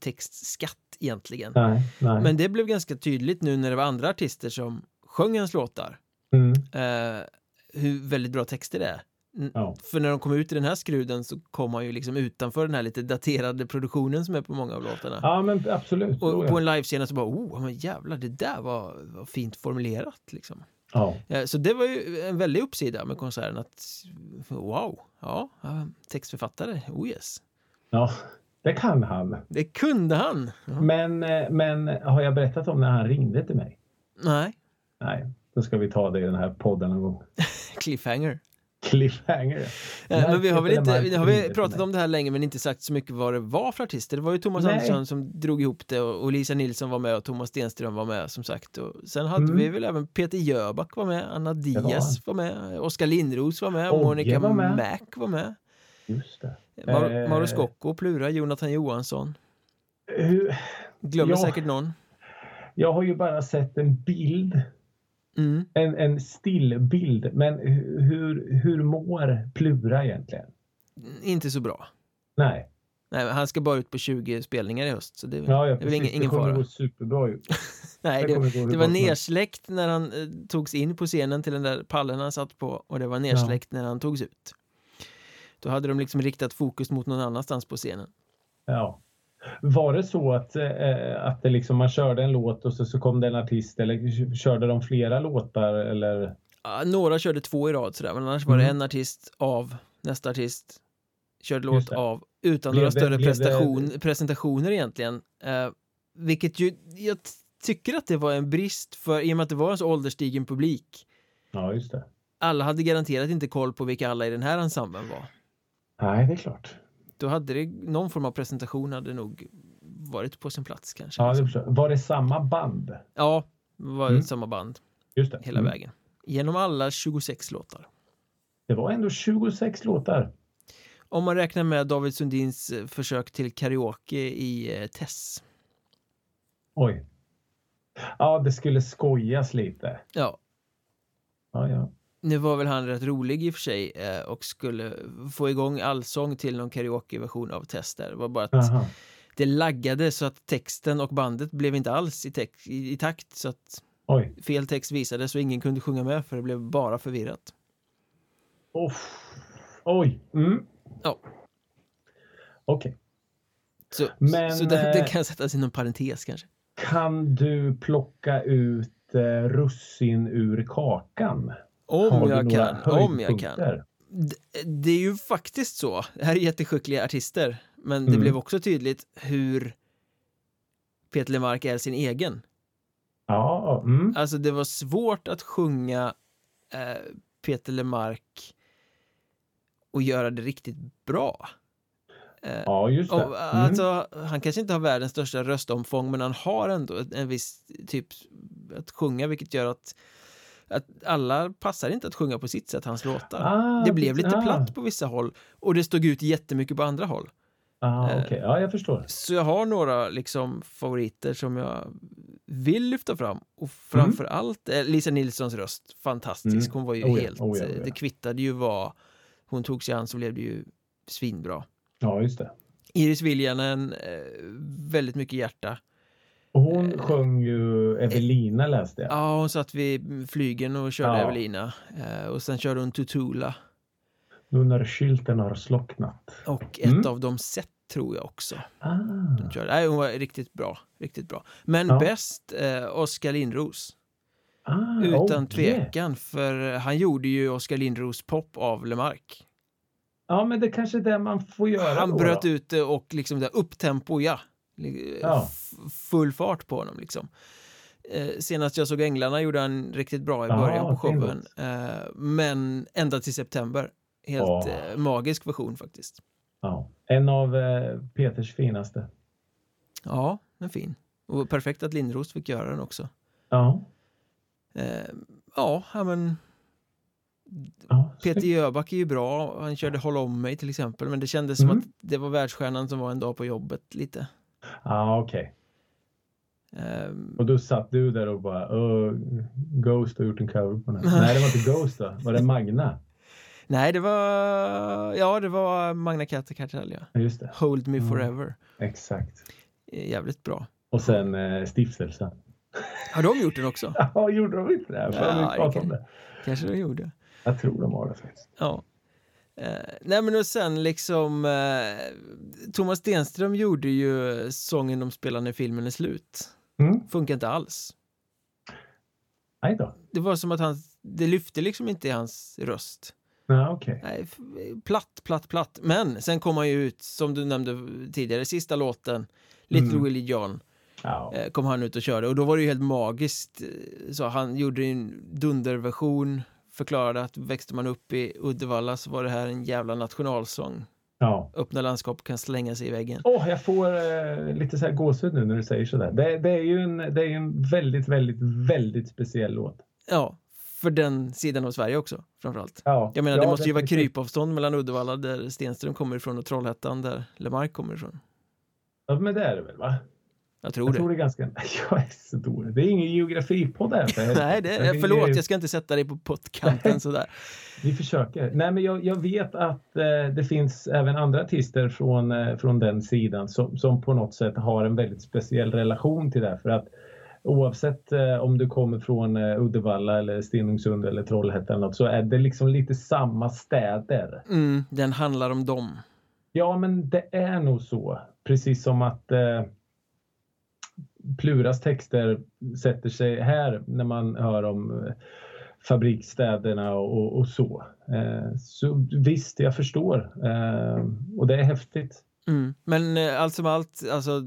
textskatt egentligen. Nej, nej. Men det blev ganska tydligt nu när det var andra artister som sjöng hans låtar. Mm. Hur väldigt bra texter det är. Ja. För när de kom ut i den här skruden så kom man ju liksom utanför den här lite daterade produktionen som är på många av låtarna. Ja men absolut. Och på en livescen så bara, oh men jävlar det där var, var fint formulerat liksom. Ja. Så det var ju en väldig uppsida med konserten att wow, ja, textförfattare, oh yes. Ja, det kan han. Det kunde han. Ja. Men, eh, men har jag berättat om när han ringde till mig? Nej. Nej, då ska vi ta det i den här podden någon gång. Cliffhanger. Cliffhanger. men vi har väl inte, vi har vi pratat om det här länge men inte sagt så mycket vad det var för artister. Det var ju Thomas Nej. Andersson som drog ihop det och, Lisa Nilsson var med och Thomas Stenström var med som sagt. Och sen hade mm. vi väl även Peter Jöback var med, Anna Diaz var. var med, Oskar Lindros var med, Ogge Monica var med. Mac var med. Just det. Mar eh. Mauro Scocco, Plura, Jonathan Johansson. Uh, Glömmer ja. säkert någon. Jag har ju bara sett en bild Mm. En, en stillbild. Men hur, hur mår Plura egentligen? Inte så bra. Nej. Nej, han ska bara ut på 20 spelningar i höst. Så det, ja, ja, det är väl ingen, ingen fara. Det kommer gå superbra ut. Nej, det, det, det var nersläckt när han eh, togs in på scenen till den där pallen han satt på och det var nersläckt ja. när han togs ut. Då hade de liksom riktat fokus mot någon annanstans på scenen. Ja. Var det så att, eh, att det liksom, man körde en låt och så, så kom det en artist eller körde de flera låtar? Eller? Ja, några körde två i rad sådär, men annars var det mm. en artist av nästa artist körde låt av utan blev några större det, prestation, det... presentationer egentligen. Eh, vilket ju, jag tycker att det var en brist för i och med att det var en så ålderstigen publik. Ja, just det. Alla hade garanterat inte koll på vilka alla i den här ensemblen var. Nej, det är klart då hade det, någon form av presentation hade nog varit på sin plats kanske. Ja, det var det samma band? Ja, var det mm. samma band. Just det. Hela mm. vägen. Genom alla 26 låtar. Det var ändå 26 låtar. Om man räknar med David Sundins eh, försök till karaoke i eh, Tess. Oj. Ja, det skulle skojas lite. Ja. Ja, ja. Nu var väl han rätt rolig i och för sig eh, och skulle få igång allsång till någon karaokeversion av Tester. Det var bara att Aha. det laggade så att texten och bandet blev inte alls i, i, i takt så att Oj. fel text visades och ingen kunde sjunga med för det blev bara förvirrat. Oh. Oj. Mm. Ja. Okej. Okay. Så, Men, så det, det eh, kan sättas inom parentes kanske. Kan du plocka ut eh, russin ur kakan? Om jag kan, om jag kan. Det, det är ju faktiskt så. Det här är jätteskickliga artister. Men det mm. blev också tydligt hur Peter Lemark är sin egen. Ja, mm. Alltså det var svårt att sjunga eh, Peter Lemark och göra det riktigt bra. Eh, ja, just det. Och, mm. alltså, han kanske inte har världens största röstomfång men han har ändå en viss typ att sjunga vilket gör att att alla passar inte att sjunga på sitt sätt hans låtar. Ah, det blev lite ah. platt på vissa håll och det stod ut jättemycket på andra håll. Ah, eh, okay. Ja, jag förstår. Så jag har några liksom favoriter som jag vill lyfta fram och framför mm. allt Lisa Nilssons röst, fantastisk. Mm. Hon var ju oh, helt, oh, ja, oh, ja. det kvittade ju vad hon tog sig an så blev det ju svinbra. Ja, just det. Iris Viljanen, eh, väldigt mycket hjärta. Hon eh, sjöng ju Evelina läste jag. Ja, hon satt vid flygen och körde ja. Evelina. Eh, och sen körde hon Tutula. Nu när skylten har slocknat. Och ett mm. av dem sett tror jag också. Ah. Nej, hon var riktigt bra. Riktigt bra. Men ja. bäst eh, Oskar Lindros. Ah, Utan oh, tvekan, för han gjorde ju Oskar Lindros pop av Lemark. Ja, men det kanske är det man får göra Han då, bröt då. ut det och liksom det upptempo, ja. Ja. Full fart på honom liksom. Eh, senast jag såg Änglarna gjorde han riktigt bra i början på showen. Eh, men ända till september. Helt eh, magisk version faktiskt. Ja. En av eh, Peters finaste. Ja, en fin. Och perfekt att Lindros fick göra den också. Ja. Ja, men Peter Jöback är ju bra, han körde Håll om mig till exempel men det kändes mm. som att det var världsstjärnan som var en dag på jobbet lite. Ja, okej. Okay. Um, och då satt du där och bara Ghost har gjort en cover på den här. Nej, det var inte Ghost då. Var det Magna? Nej, det var ja, det var Magna Carta Kartell, ja. Just det. Hold Me mm. Forever. Exakt. Jävligt bra. Och sen eh, Stiftelsen. Har de gjort den också? ja, gjorde de inte det? Ja, det kan, det. Kanske de gjorde. Jag tror de har det faktiskt. Ja. Eh, nej men och sen liksom eh, Thomas Stenström gjorde ju sången de spelar när filmen är slut. Mm. Funkar inte alls. Nej då. Det var som att han, det lyfte liksom inte i hans röst. Ja, okay. Nej, platt, platt, platt. Men sen kom han ju ut, som du nämnde tidigare, sista låten, Little mm. Willie John. Ja. Kom han ut och körde och då var det ju helt magiskt. Så han gjorde en dunderversion förklarade att växte man upp i Uddevalla så var det här en jävla nationalsång. Ja. Öppna landskap kan slänga sig i väggen. Åh, jag får eh, lite så här gåshud nu när du säger sådär. Det, det är ju en, det är en väldigt, väldigt, väldigt speciell låt. Ja, för den sidan av Sverige också framförallt. Ja. Jag menar, ja, det måste ju vara krypavstånd mellan Uddevalla där Stenström kommer ifrån och Trollhättan där Lemark kommer ifrån. Ja, men det är det väl va? Jag tror Jag det. tror det är ganska... Jag är så dålig. Det är ingen geografipodd här. Nej, det, förlåt, jag ska inte sätta dig på pottkanten sådär. Vi försöker. Nej, men jag, jag vet att eh, det finns även andra artister från, eh, från den sidan som, som på något sätt har en väldigt speciell relation till det. För att oavsett eh, om du kommer från eh, Uddevalla eller Stenungsund eller Trollhättan eller något, så är det liksom lite samma städer. Mm, den handlar om dem. Ja, men det är nog så. Precis som att eh, Pluras texter sätter sig här när man hör om eh, fabriksstäderna och, och så. Eh, så visst, jag förstår. Eh, och det är häftigt. Mm. Men eh, allt som allt, alltså,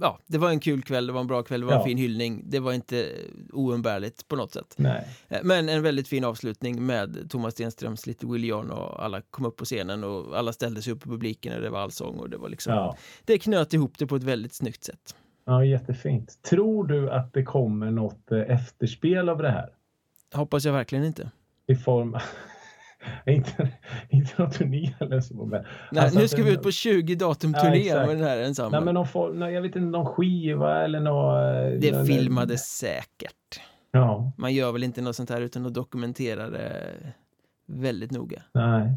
ja, det var en kul kväll, det var en bra kväll, det var en Ja. fin hyllning. Det var inte oumbärligt på något sätt. Nej. Eh, Men en väldigt fin avslutning med Thomas Stenströms Little Willie John och alla kom upp på scenen och alla ställde sig upp i publiken och det var allsång och det var liksom, Ja. det knöt ihop det på ett väldigt snyggt sätt. Ja, jättefint. Tror du att det kommer något eh, efterspel av det här? Hoppas jag verkligen inte. I form... inte, inte någon turné eller så. Men, Nej, Alltså nu ska det- vi ut på 20 datum Ja, turné exakt. med den här ensemblen. nej, men någon form, nej, jag vet inte, någon skiva eller någon... eh, det någon- filmades säkert. Ja, Man gör väl inte något sånt här utan att dokumentera det väldigt noga. nej.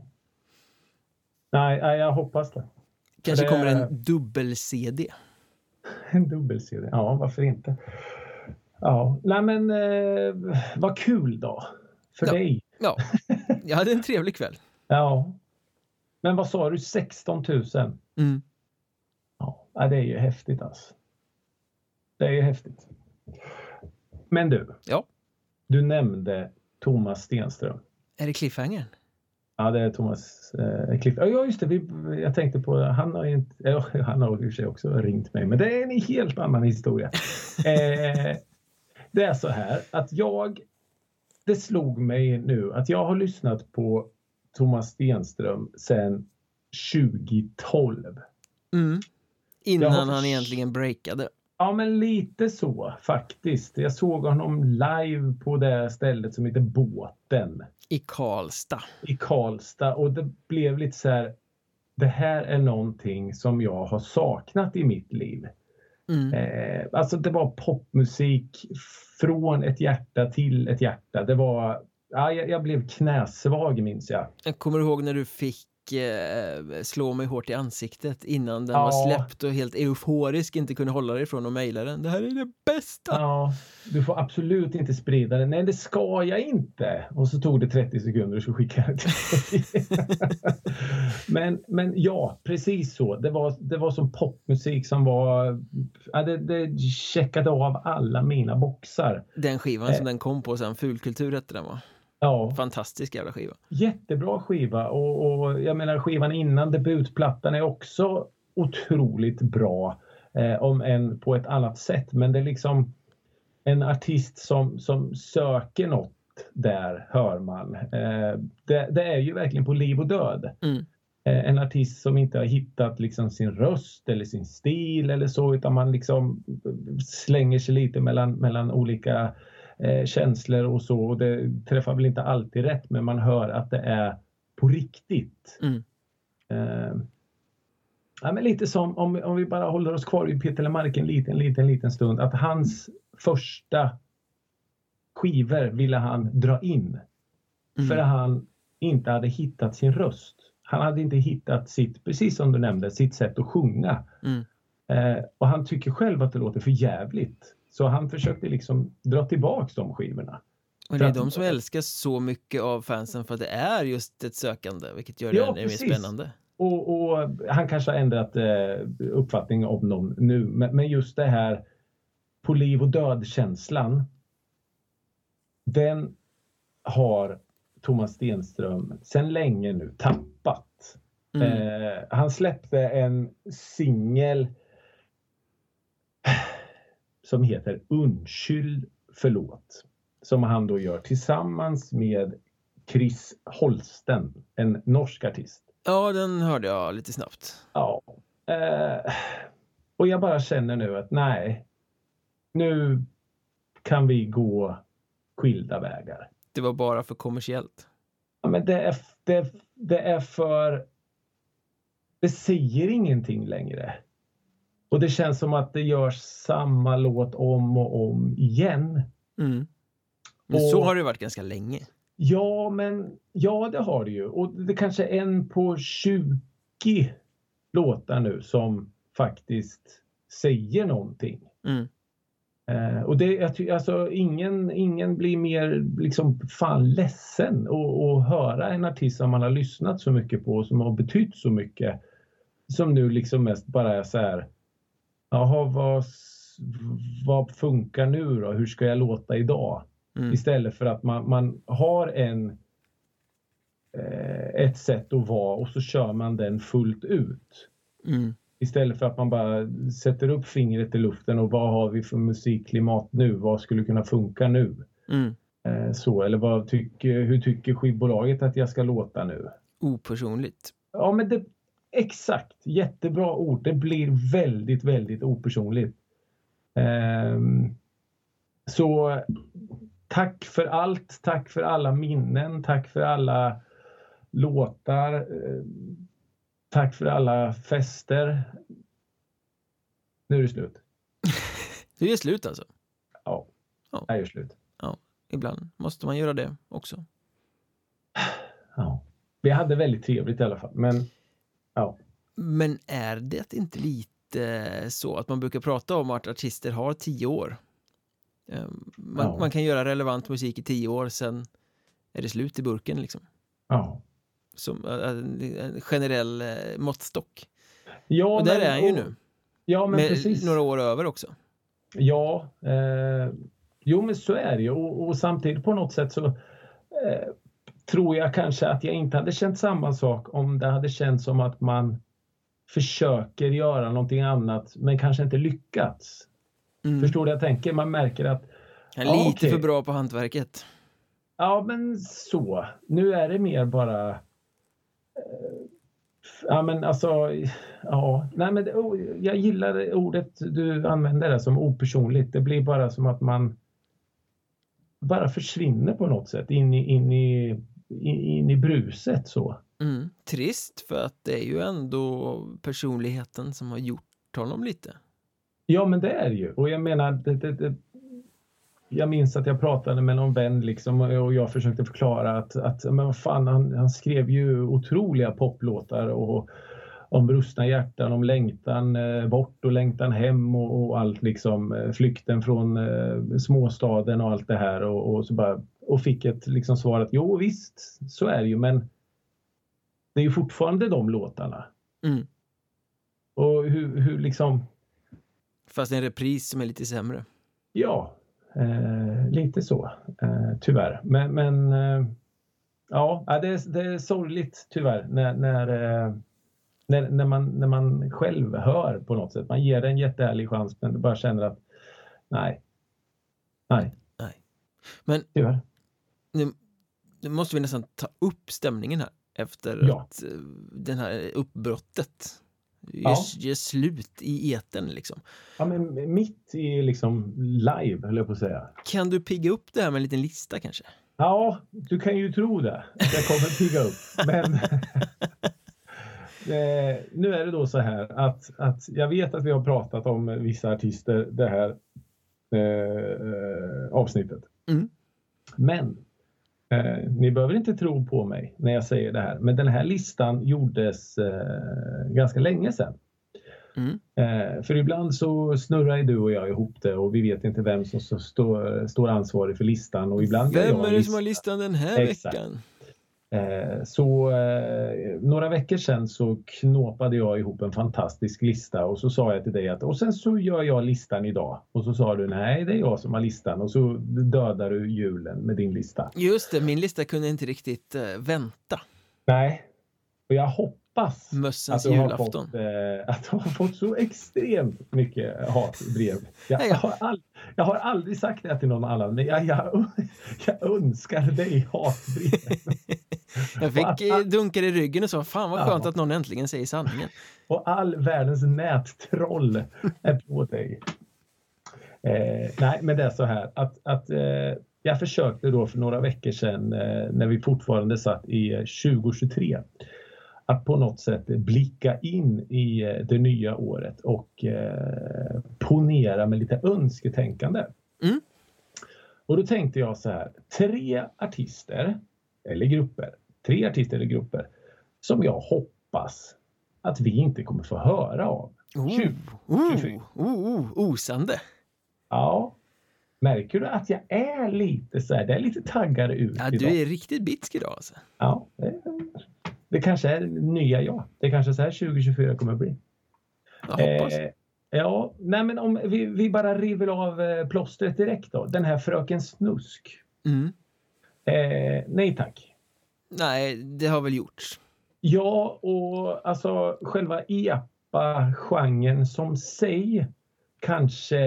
Nej, nej jag hoppas det. Kanske det- kommer en dubbel-CD. En dubbel-CD. Ja, varför inte? Ja, nej men eh, vad kul då. För Ja. dig. Ja, jag hade en trevlig kväll. Ja. Men vad sa du, 16 000? Mm. Ja, det är ju häftigt alltså. Det är ju häftigt. Men du. Ja. Du nämnde Thomas Stenström. Är det cliffhangern? Ja, det är Thomas eh, Cliff. Ja, just det. Vi, jag tänkte på, han har inte, ja, han har i och sig också ringt mig, men det är en helt annan historia. eh, det är så här att jag, det slog mig nu att jag har lyssnat på Thomas Stenström sedan 2012. Mm. Innan har- han egentligen breakade. Ja, men lite så faktiskt. Jag såg honom live på det stället som heter Båten. I Karlstad. i Karlstad och det blev lite så här. Det här är någonting som jag har saknat i mitt liv. Mm. Eh, alltså det var popmusik från ett hjärta till ett hjärta. Det var, ja, jag, jag blev knäsvag minns jag. Jag kommer ihåg när du fick eh, slå mig hårt i ansiktet innan den Ja. var släppt och helt euforisk inte kunde hålla dig ifrån att mejla den. Det här är det bästa! Ja, du får absolut inte sprida det. Nej, det ska jag inte. Och så tog det 30 sekunder och så skickade jag till dig. men, men ja, precis så. Det var, det var som popmusik som var... Ja, det, det checkade av alla mina boxar. Den skivan Eh. som den kom på sen, Fulkultur hette den va? Ja, Fantastisk jävla skiva. jättebra skiva och, och jag menar skivan innan debutplattan är också otroligt bra. Eh, om än på ett annat sätt. Men det är liksom en artist som, som söker något där hör man. Eh, det, det är ju verkligen på liv och död. Mm. Eh, en artist som inte har hittat liksom sin röst eller sin stil eller så utan man liksom slänger sig lite mellan, mellan olika eh, känslor och så. Och det träffar väl inte alltid rätt men man hör att det är på riktigt. Mm. Eh, ja, men lite som om, om vi bara håller oss kvar vid Peter Lemark en liten, liten, liten stund. Att hans första skivor ville han dra in. Mm. För att han inte hade hittat sin röst. Han hade inte hittat sitt, precis som du nämnde, sitt sätt att sjunga. Mm. Eh, och han tycker själv att det låter för jävligt. Så han försökte liksom dra tillbaks de skivorna. Och det är de som älskar så mycket av fansen för att det är just ett sökande, vilket gör Ja, det ännu mer spännande. Och, och han kanske har ändrat eh, uppfattning om dem nu. Men, men just det här på liv och död känslan. Den har Thomas Stenström sedan länge nu tappat. Mm. Eh, han släppte en singel som heter Undskyld förlåt. Som han då gör tillsammans med Chris Holsten, en norsk artist. Ja, den hörde jag lite snabbt. Ja. Eh, och jag bara känner nu att nej, nu kan vi gå skilda vägar. Det var bara för kommersiellt. Ja, men det är, det, det är för... Det säger ingenting längre. Och det känns som att det görs samma låt om och om igen. Mm. Men och, så har det varit ganska länge. Ja, men ja, det har det ju. Och det kanske är en på 20 låtar nu som faktiskt säger någonting. Mm. Eh, och det, alltså, ingen, ingen blir mer liksom fan ledsen att höra en artist som man har lyssnat så mycket på och som har betytt så mycket. Som nu liksom mest bara är så här. Jaha, vad, vad funkar nu då? Hur ska jag låta idag? Mm. Istället för att man, man har en eh, ett sätt att vara och så kör man den fullt ut. Mm. Istället för att man bara sätter upp fingret i luften och vad har vi för musikklimat nu? Vad skulle kunna funka nu? Mm. Eh, så, eller vad tycker, hur tycker skivbolaget att jag ska låta nu? Opersonligt. Ja, men det, exakt. Jättebra ord. Det blir väldigt, väldigt opersonligt. Um, så tack för allt. Tack för alla minnen. Tack för alla låtar. Uh, Tack för alla fester. Nu är det slut. det är slut alltså? Ja, ja. det är slut. Ja, ibland måste man göra det också. Ja, vi hade väldigt trevligt i alla fall, men ja. Men är det inte lite så att man brukar prata om att artister har tio år? Ehm, man, ja. man kan göra relevant musik i tio år, sen är det slut i burken liksom. Ja som en generell eh, måttstock. Ja, och där men, är han ju nu. Ja, men med precis. några år över också. Ja, eh, jo men så är det ju och, och, samtidigt på något sätt så eh, tror jag kanske att jag inte hade känt samma sak om det hade känts som att man försöker göra någonting annat men kanske inte lyckats. Mm. Förstår du jag tänker? Man märker att... Han är lite okay. för bra på hantverket. Ja, men så. Nu är det mer bara Ja men alltså, ja, nej men jag gillar ordet du använder det som opersonligt. Det blir bara som att man bara försvinner på något sätt in i, in i, in i bruset så. Mm. Trist för att det är ju ändå personligheten som har gjort honom lite. Ja men det är ju och jag menar det, det, det, jag minns att jag pratade med någon vän liksom och jag försökte förklara att, att men vad fan, han, han skrev ju otroliga poplåtar och om brustna hjärtan, om längtan eh, bort och längtan hem och, och, allt liksom eh, flykten från eh, småstaden och allt det här och, och, så bara och fick ett liksom svar att jo visst så är det ju men det är ju fortfarande de låtarna. Mm. Och hur, hur liksom Fast en repris som är lite sämre. Ja, Eh, lite så, eh, tyvärr. Men, men eh, ja, det är, det är sorgligt tyvärr när, när, eh, när, när, man, när man själv hör på något sätt. Man ger det en jättehärlig chans men bara känner att nej. Nej. nej. Men tyvärr. Nu, nu måste vi nästan ta upp stämningen här efter ja. att, eh, den här uppbrottet Gör, ja. slut i eten liksom. Ja, men mitt i liksom live, höll jag på att säga. Kan du pigga upp det här med en liten lista kanske? Ja, du kan ju tro det. Jag kommer pigga upp. Men eh, nu är det då så här att, att jag vet att vi har pratat om vissa artister det här eh, avsnittet. Mm. Men Eh, ni behöver inte tro på mig när jag säger det här, men den här listan gjordes eh, ganska länge sedan. Mm. Eh, för ibland så snurrar du och jag ihop det och vi vet inte vem som står, står ansvarig för listan. Och ibland vem är det som har listan den här Exakt. veckan? Eh, så eh, några veckor sedan så knåpade jag ihop en fantastisk lista och så sa jag till dig att och sen så gör jag listan idag. Och så sa du nej det är jag som har listan och så dödar du julen med din lista. Just det, min lista kunde inte riktigt uh, vänta. Nej. Och jag hoppas Mössens att du, har fått, eh, att du har fått så extremt mycket hatbrev. Jag, Nej, jag- har, all, jag har aldrig sagt det till någon annan, men jag, jag, jag önskar dig hatbrev. Jag fick eh, dunkar i ryggen och sa fan vad skönt Ja. att någon äntligen säger sanningen. Och all världens nättroll är på dig. Eh, nej, men det är så här att, att eh, jag försökte då för några veckor sedan eh, när vi fortfarande satt i eh, 2023 att på något sätt blicka in i eh, det nya året och eh, ponera med lite önsketänkande. Mm. Och då tänkte jag så här, tre artister eller grupper, tre artister eller grupper som jag hoppas att vi inte kommer få höra av. Oh, 20, oh, 24. oh, osande. Ja. Märker du att jag är lite så här, det är lite taggare ut Ja, idag? du är riktigt bitsk idag alltså. Ja, det, det kanske är nya jag. Det kanske är så här 2024 kommer bli. Jag hoppas. Eh, ja, nej men om vi, vi bara river av eh, plåstret direkt då. Den här Fröken Snusk. Mm. Eh, nej tack. Nej, det har väl gjorts. Ja, och alltså själva epa-genren som sig kanske,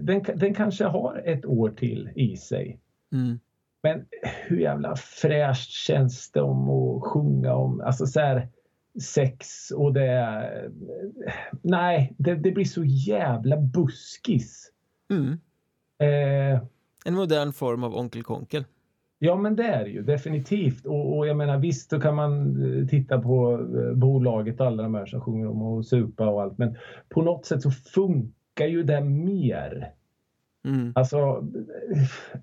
den, den kanske har ett år till i sig. Mm. Men hur jävla fräscht känns det om att sjunga om, alltså så här sex och det... Nej, det, det blir så jävla buskis. Mm. Eh, En modern form av Onkel Konkel. Ja men det är det ju definitivt och, och jag menar visst då kan man eh, titta på eh, bolaget och alla de här som sjunger om och supa och allt men på något sätt så funkar ju det mer. Mm. Alltså,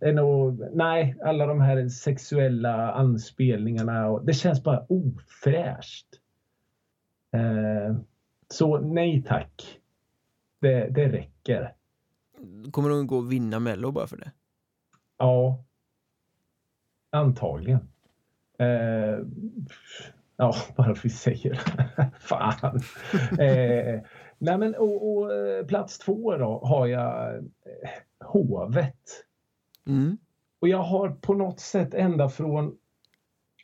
än att, nej alla de här sexuella anspelningarna och det känns bara ofräscht. Eh, så nej tack. Det, det räcker. Kommer hon gå och vinna Mello bara för det? Ja. Antagligen. Eh, ja, bara för vi säger det. Fan. Eh, nej men och, och eh, plats två då har jag eh, Hovet. Mm. Och jag har på något sätt ända från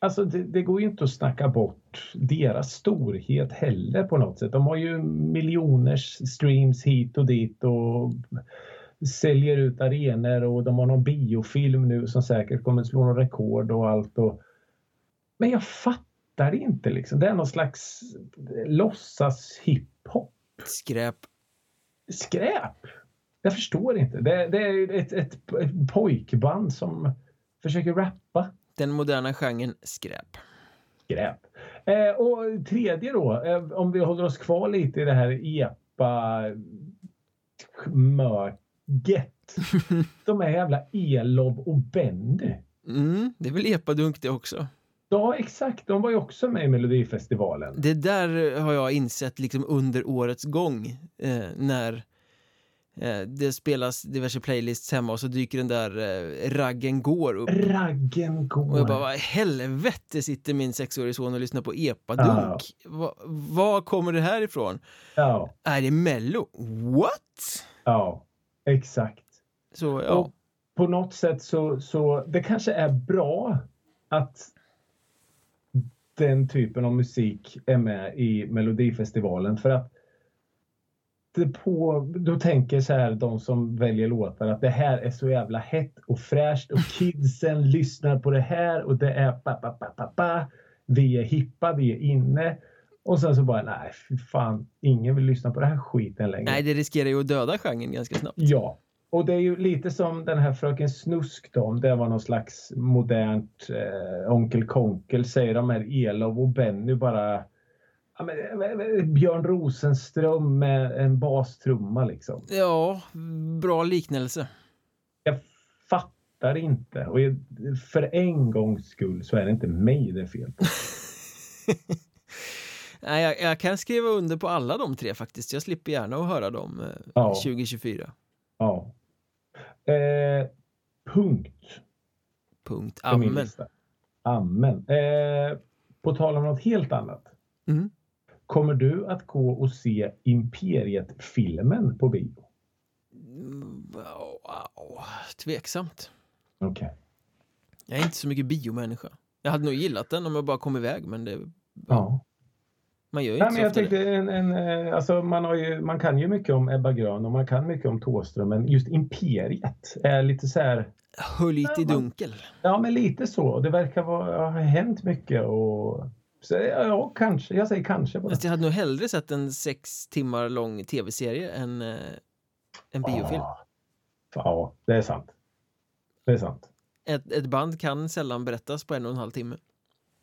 Alltså det, det går ju inte att snacka bort deras storhet heller på något sätt. De har ju miljoners streams hit och dit och säljer ut arenor och de har någon biofilm nu som säkert kommer slå någon rekord och allt. Och... Men jag fattar inte liksom. Det är någon slags låtsas hiphop. Skräp. Skräp! Jag förstår inte. Det, det är ett, ett, ett pojkband som försöker rappa. Den moderna genren skräp. skräp. Eh, och tredje då, eh, om vi håller oss kvar lite i det här epa möget. De är jävla Elov och Benny. Mm. Det är väl epadunk det också. Ja exakt, de var ju också med i Melodifestivalen. Det där har jag insett liksom under årets gång eh, när eh, det spelas diverse playlists hemma och så dyker den där eh, raggen går upp. Raggen Och jag bara, går. vad i helvete sitter min sexårige son och lyssnar på epadunk? Va, var kommer det här ifrån? Ja, Är det mello? What? ja, exakt. Så ja, Och på något sätt så, så det kanske är bra att den typen av musik är med i Melodifestivalen för att det på, då tänker så här de som väljer låtar att det här är så jävla hett och fräscht och kidsen lyssnar på det här och det är pa, pa, pa, pa, pa. vi är hippa, vi är inne och sen så bara nej fy fan ingen vill lyssna på det här skiten längre. nej det riskerar ju att döda genren ganska snabbt. Ja, och det är ju lite som den här Fröken Snusk då, om det var någon slags modernt eh, Onkel Konkel säger de här Elof och Benny bara ja, men, eh, Björn Rosenström med en bastrumma liksom. Ja, bra liknelse. Jag fattar inte och jag, för en gångs skull så är det inte mig det är fel på. Nej, jag, jag kan skriva under på alla de tre faktiskt. Jag slipper gärna att höra dem eh, Ja. 2024. Ja. Eh, punkt. Punkt. Amen. Amen. Eh, på tal om något helt annat. Mm. Kommer du att gå och se Imperiet-filmen på bio? Wow. Tveksamt. Okej. Jag är inte så mycket biomänniska. Jag hade nog gillat den om jag bara kom iväg, men det Ja. Man gör ju inte Nej, men jag tänkte en, en, eh, alltså man, har ju, man kan ju mycket om Ebba Grön och man kan mycket om Thåström men just Imperiet är lite så här Höljt i dunkel. Ja, men lite så. Det verkar vara, ha hänt mycket och så, ja, kanske. Jag säger kanske på det. Fast jag hade nog hellre sett en sex timmar lång tv-serie än eh, en biofilm. Ja. ja, det är sant. Det är sant. Ett, ett band kan sällan berättas på en och en halv timme.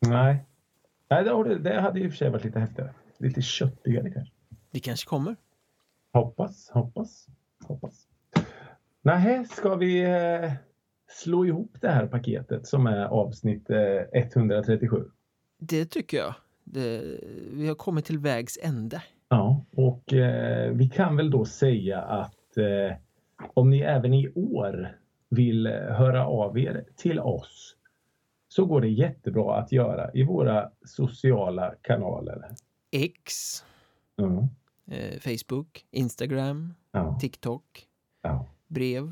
Nej, Nej det, har du- det hade i och för sig varit lite häftigare. Lite köttigare kanske. Det kanske kommer. Hoppas, hoppas, hoppas. Nej, ska vi eh, slå ihop det här paketet som är avsnitt eh, 137? Det tycker jag. Det, vi har kommit till vägs ände. Ja, och eh, vi kan väl då säga att eh, om ni även i år vill eh, höra av er till oss så går det jättebra att göra i våra sociala kanaler. X, Mm. eh, Facebook, Instagram, Ja, TikTok, ja, brev,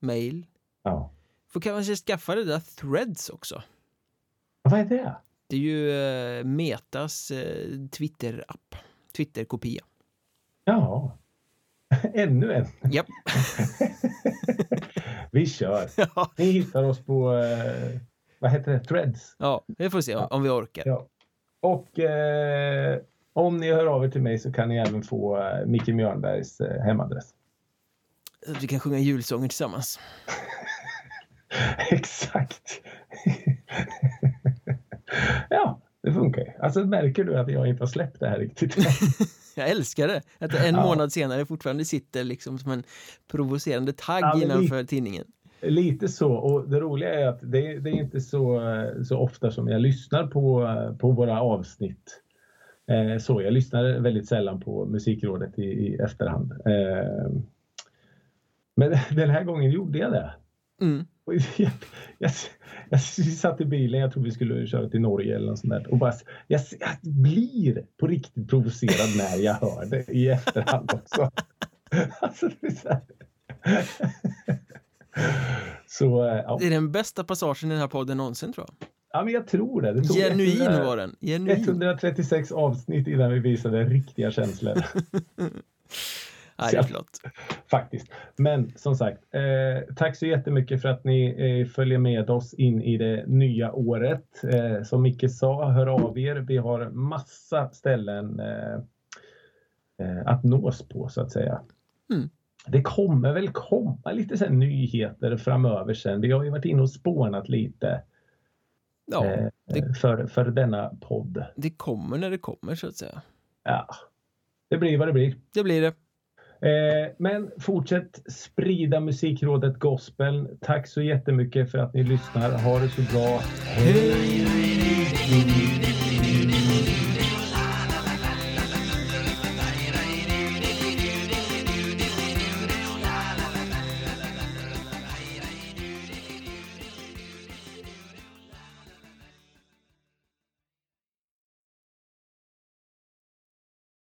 mail. ja. Får kanske skaffa det där Threads också. Vad är det? Det är ju eh, Metas eh, Twitter-app. Twitter-kopia. Ja, ännu en. Japp. Vi kör. ja, Ni hittar oss på, eh, vad heter det, Threads. ja, vi får se om, om vi orkar. Ja. Och eh, om ni hör av er till mig så kan ni även få eh, Micke Mjörnbergs eh, hemadress. Vi kan sjunga julsånger tillsammans. Exakt. ja, det funkar ju. Alltså märker du att jag inte har släppt det här riktigt? Jag älskar det. Att det en Ja. månad senare fortfarande sitter liksom som en provocerande tagg Ja, innanför tidningen. Lite så. Och det roliga är att det, det är inte så, så ofta som jag lyssnar på, på våra avsnitt. Eh, så jag lyssnar väldigt sällan på Musikrådet i, i efterhand. Eh, men den här gången gjorde jag det. Mm. Och Jag, jag, jag satt i bilen, jag tror vi skulle köra till Norge eller något sånt där. Och bara, jag, jag blir på riktigt provocerad när jag hör det i efterhand också. Alltså, det så, eh, ja. Det är den bästa passagen i den här podden någonsin tror jag. ja, men jag tror det. det tog Genuin 100 var den. Genuin. 136 avsnitt innan vi visade riktiga känslor. Nej, det är flott. Faktiskt. Men som sagt, eh, tack så jättemycket för att ni eh, följer med oss in i det nya året. Eh, som Micke sa, hör av er. Vi har massa ställen eh, eh, att nås på så att säga. Mm. Det kommer väl komma lite här nyheter framöver sen. Vi har ju varit inne och spånat lite Ja, eh, det- för, för denna podd. det kommer när det kommer så att säga. Ja, det blir vad det blir. Det blir det. Eh, men fortsätt sprida musikrådet gospel. Tack så jättemycket för att ni lyssnar. Ha det så bra. Hej!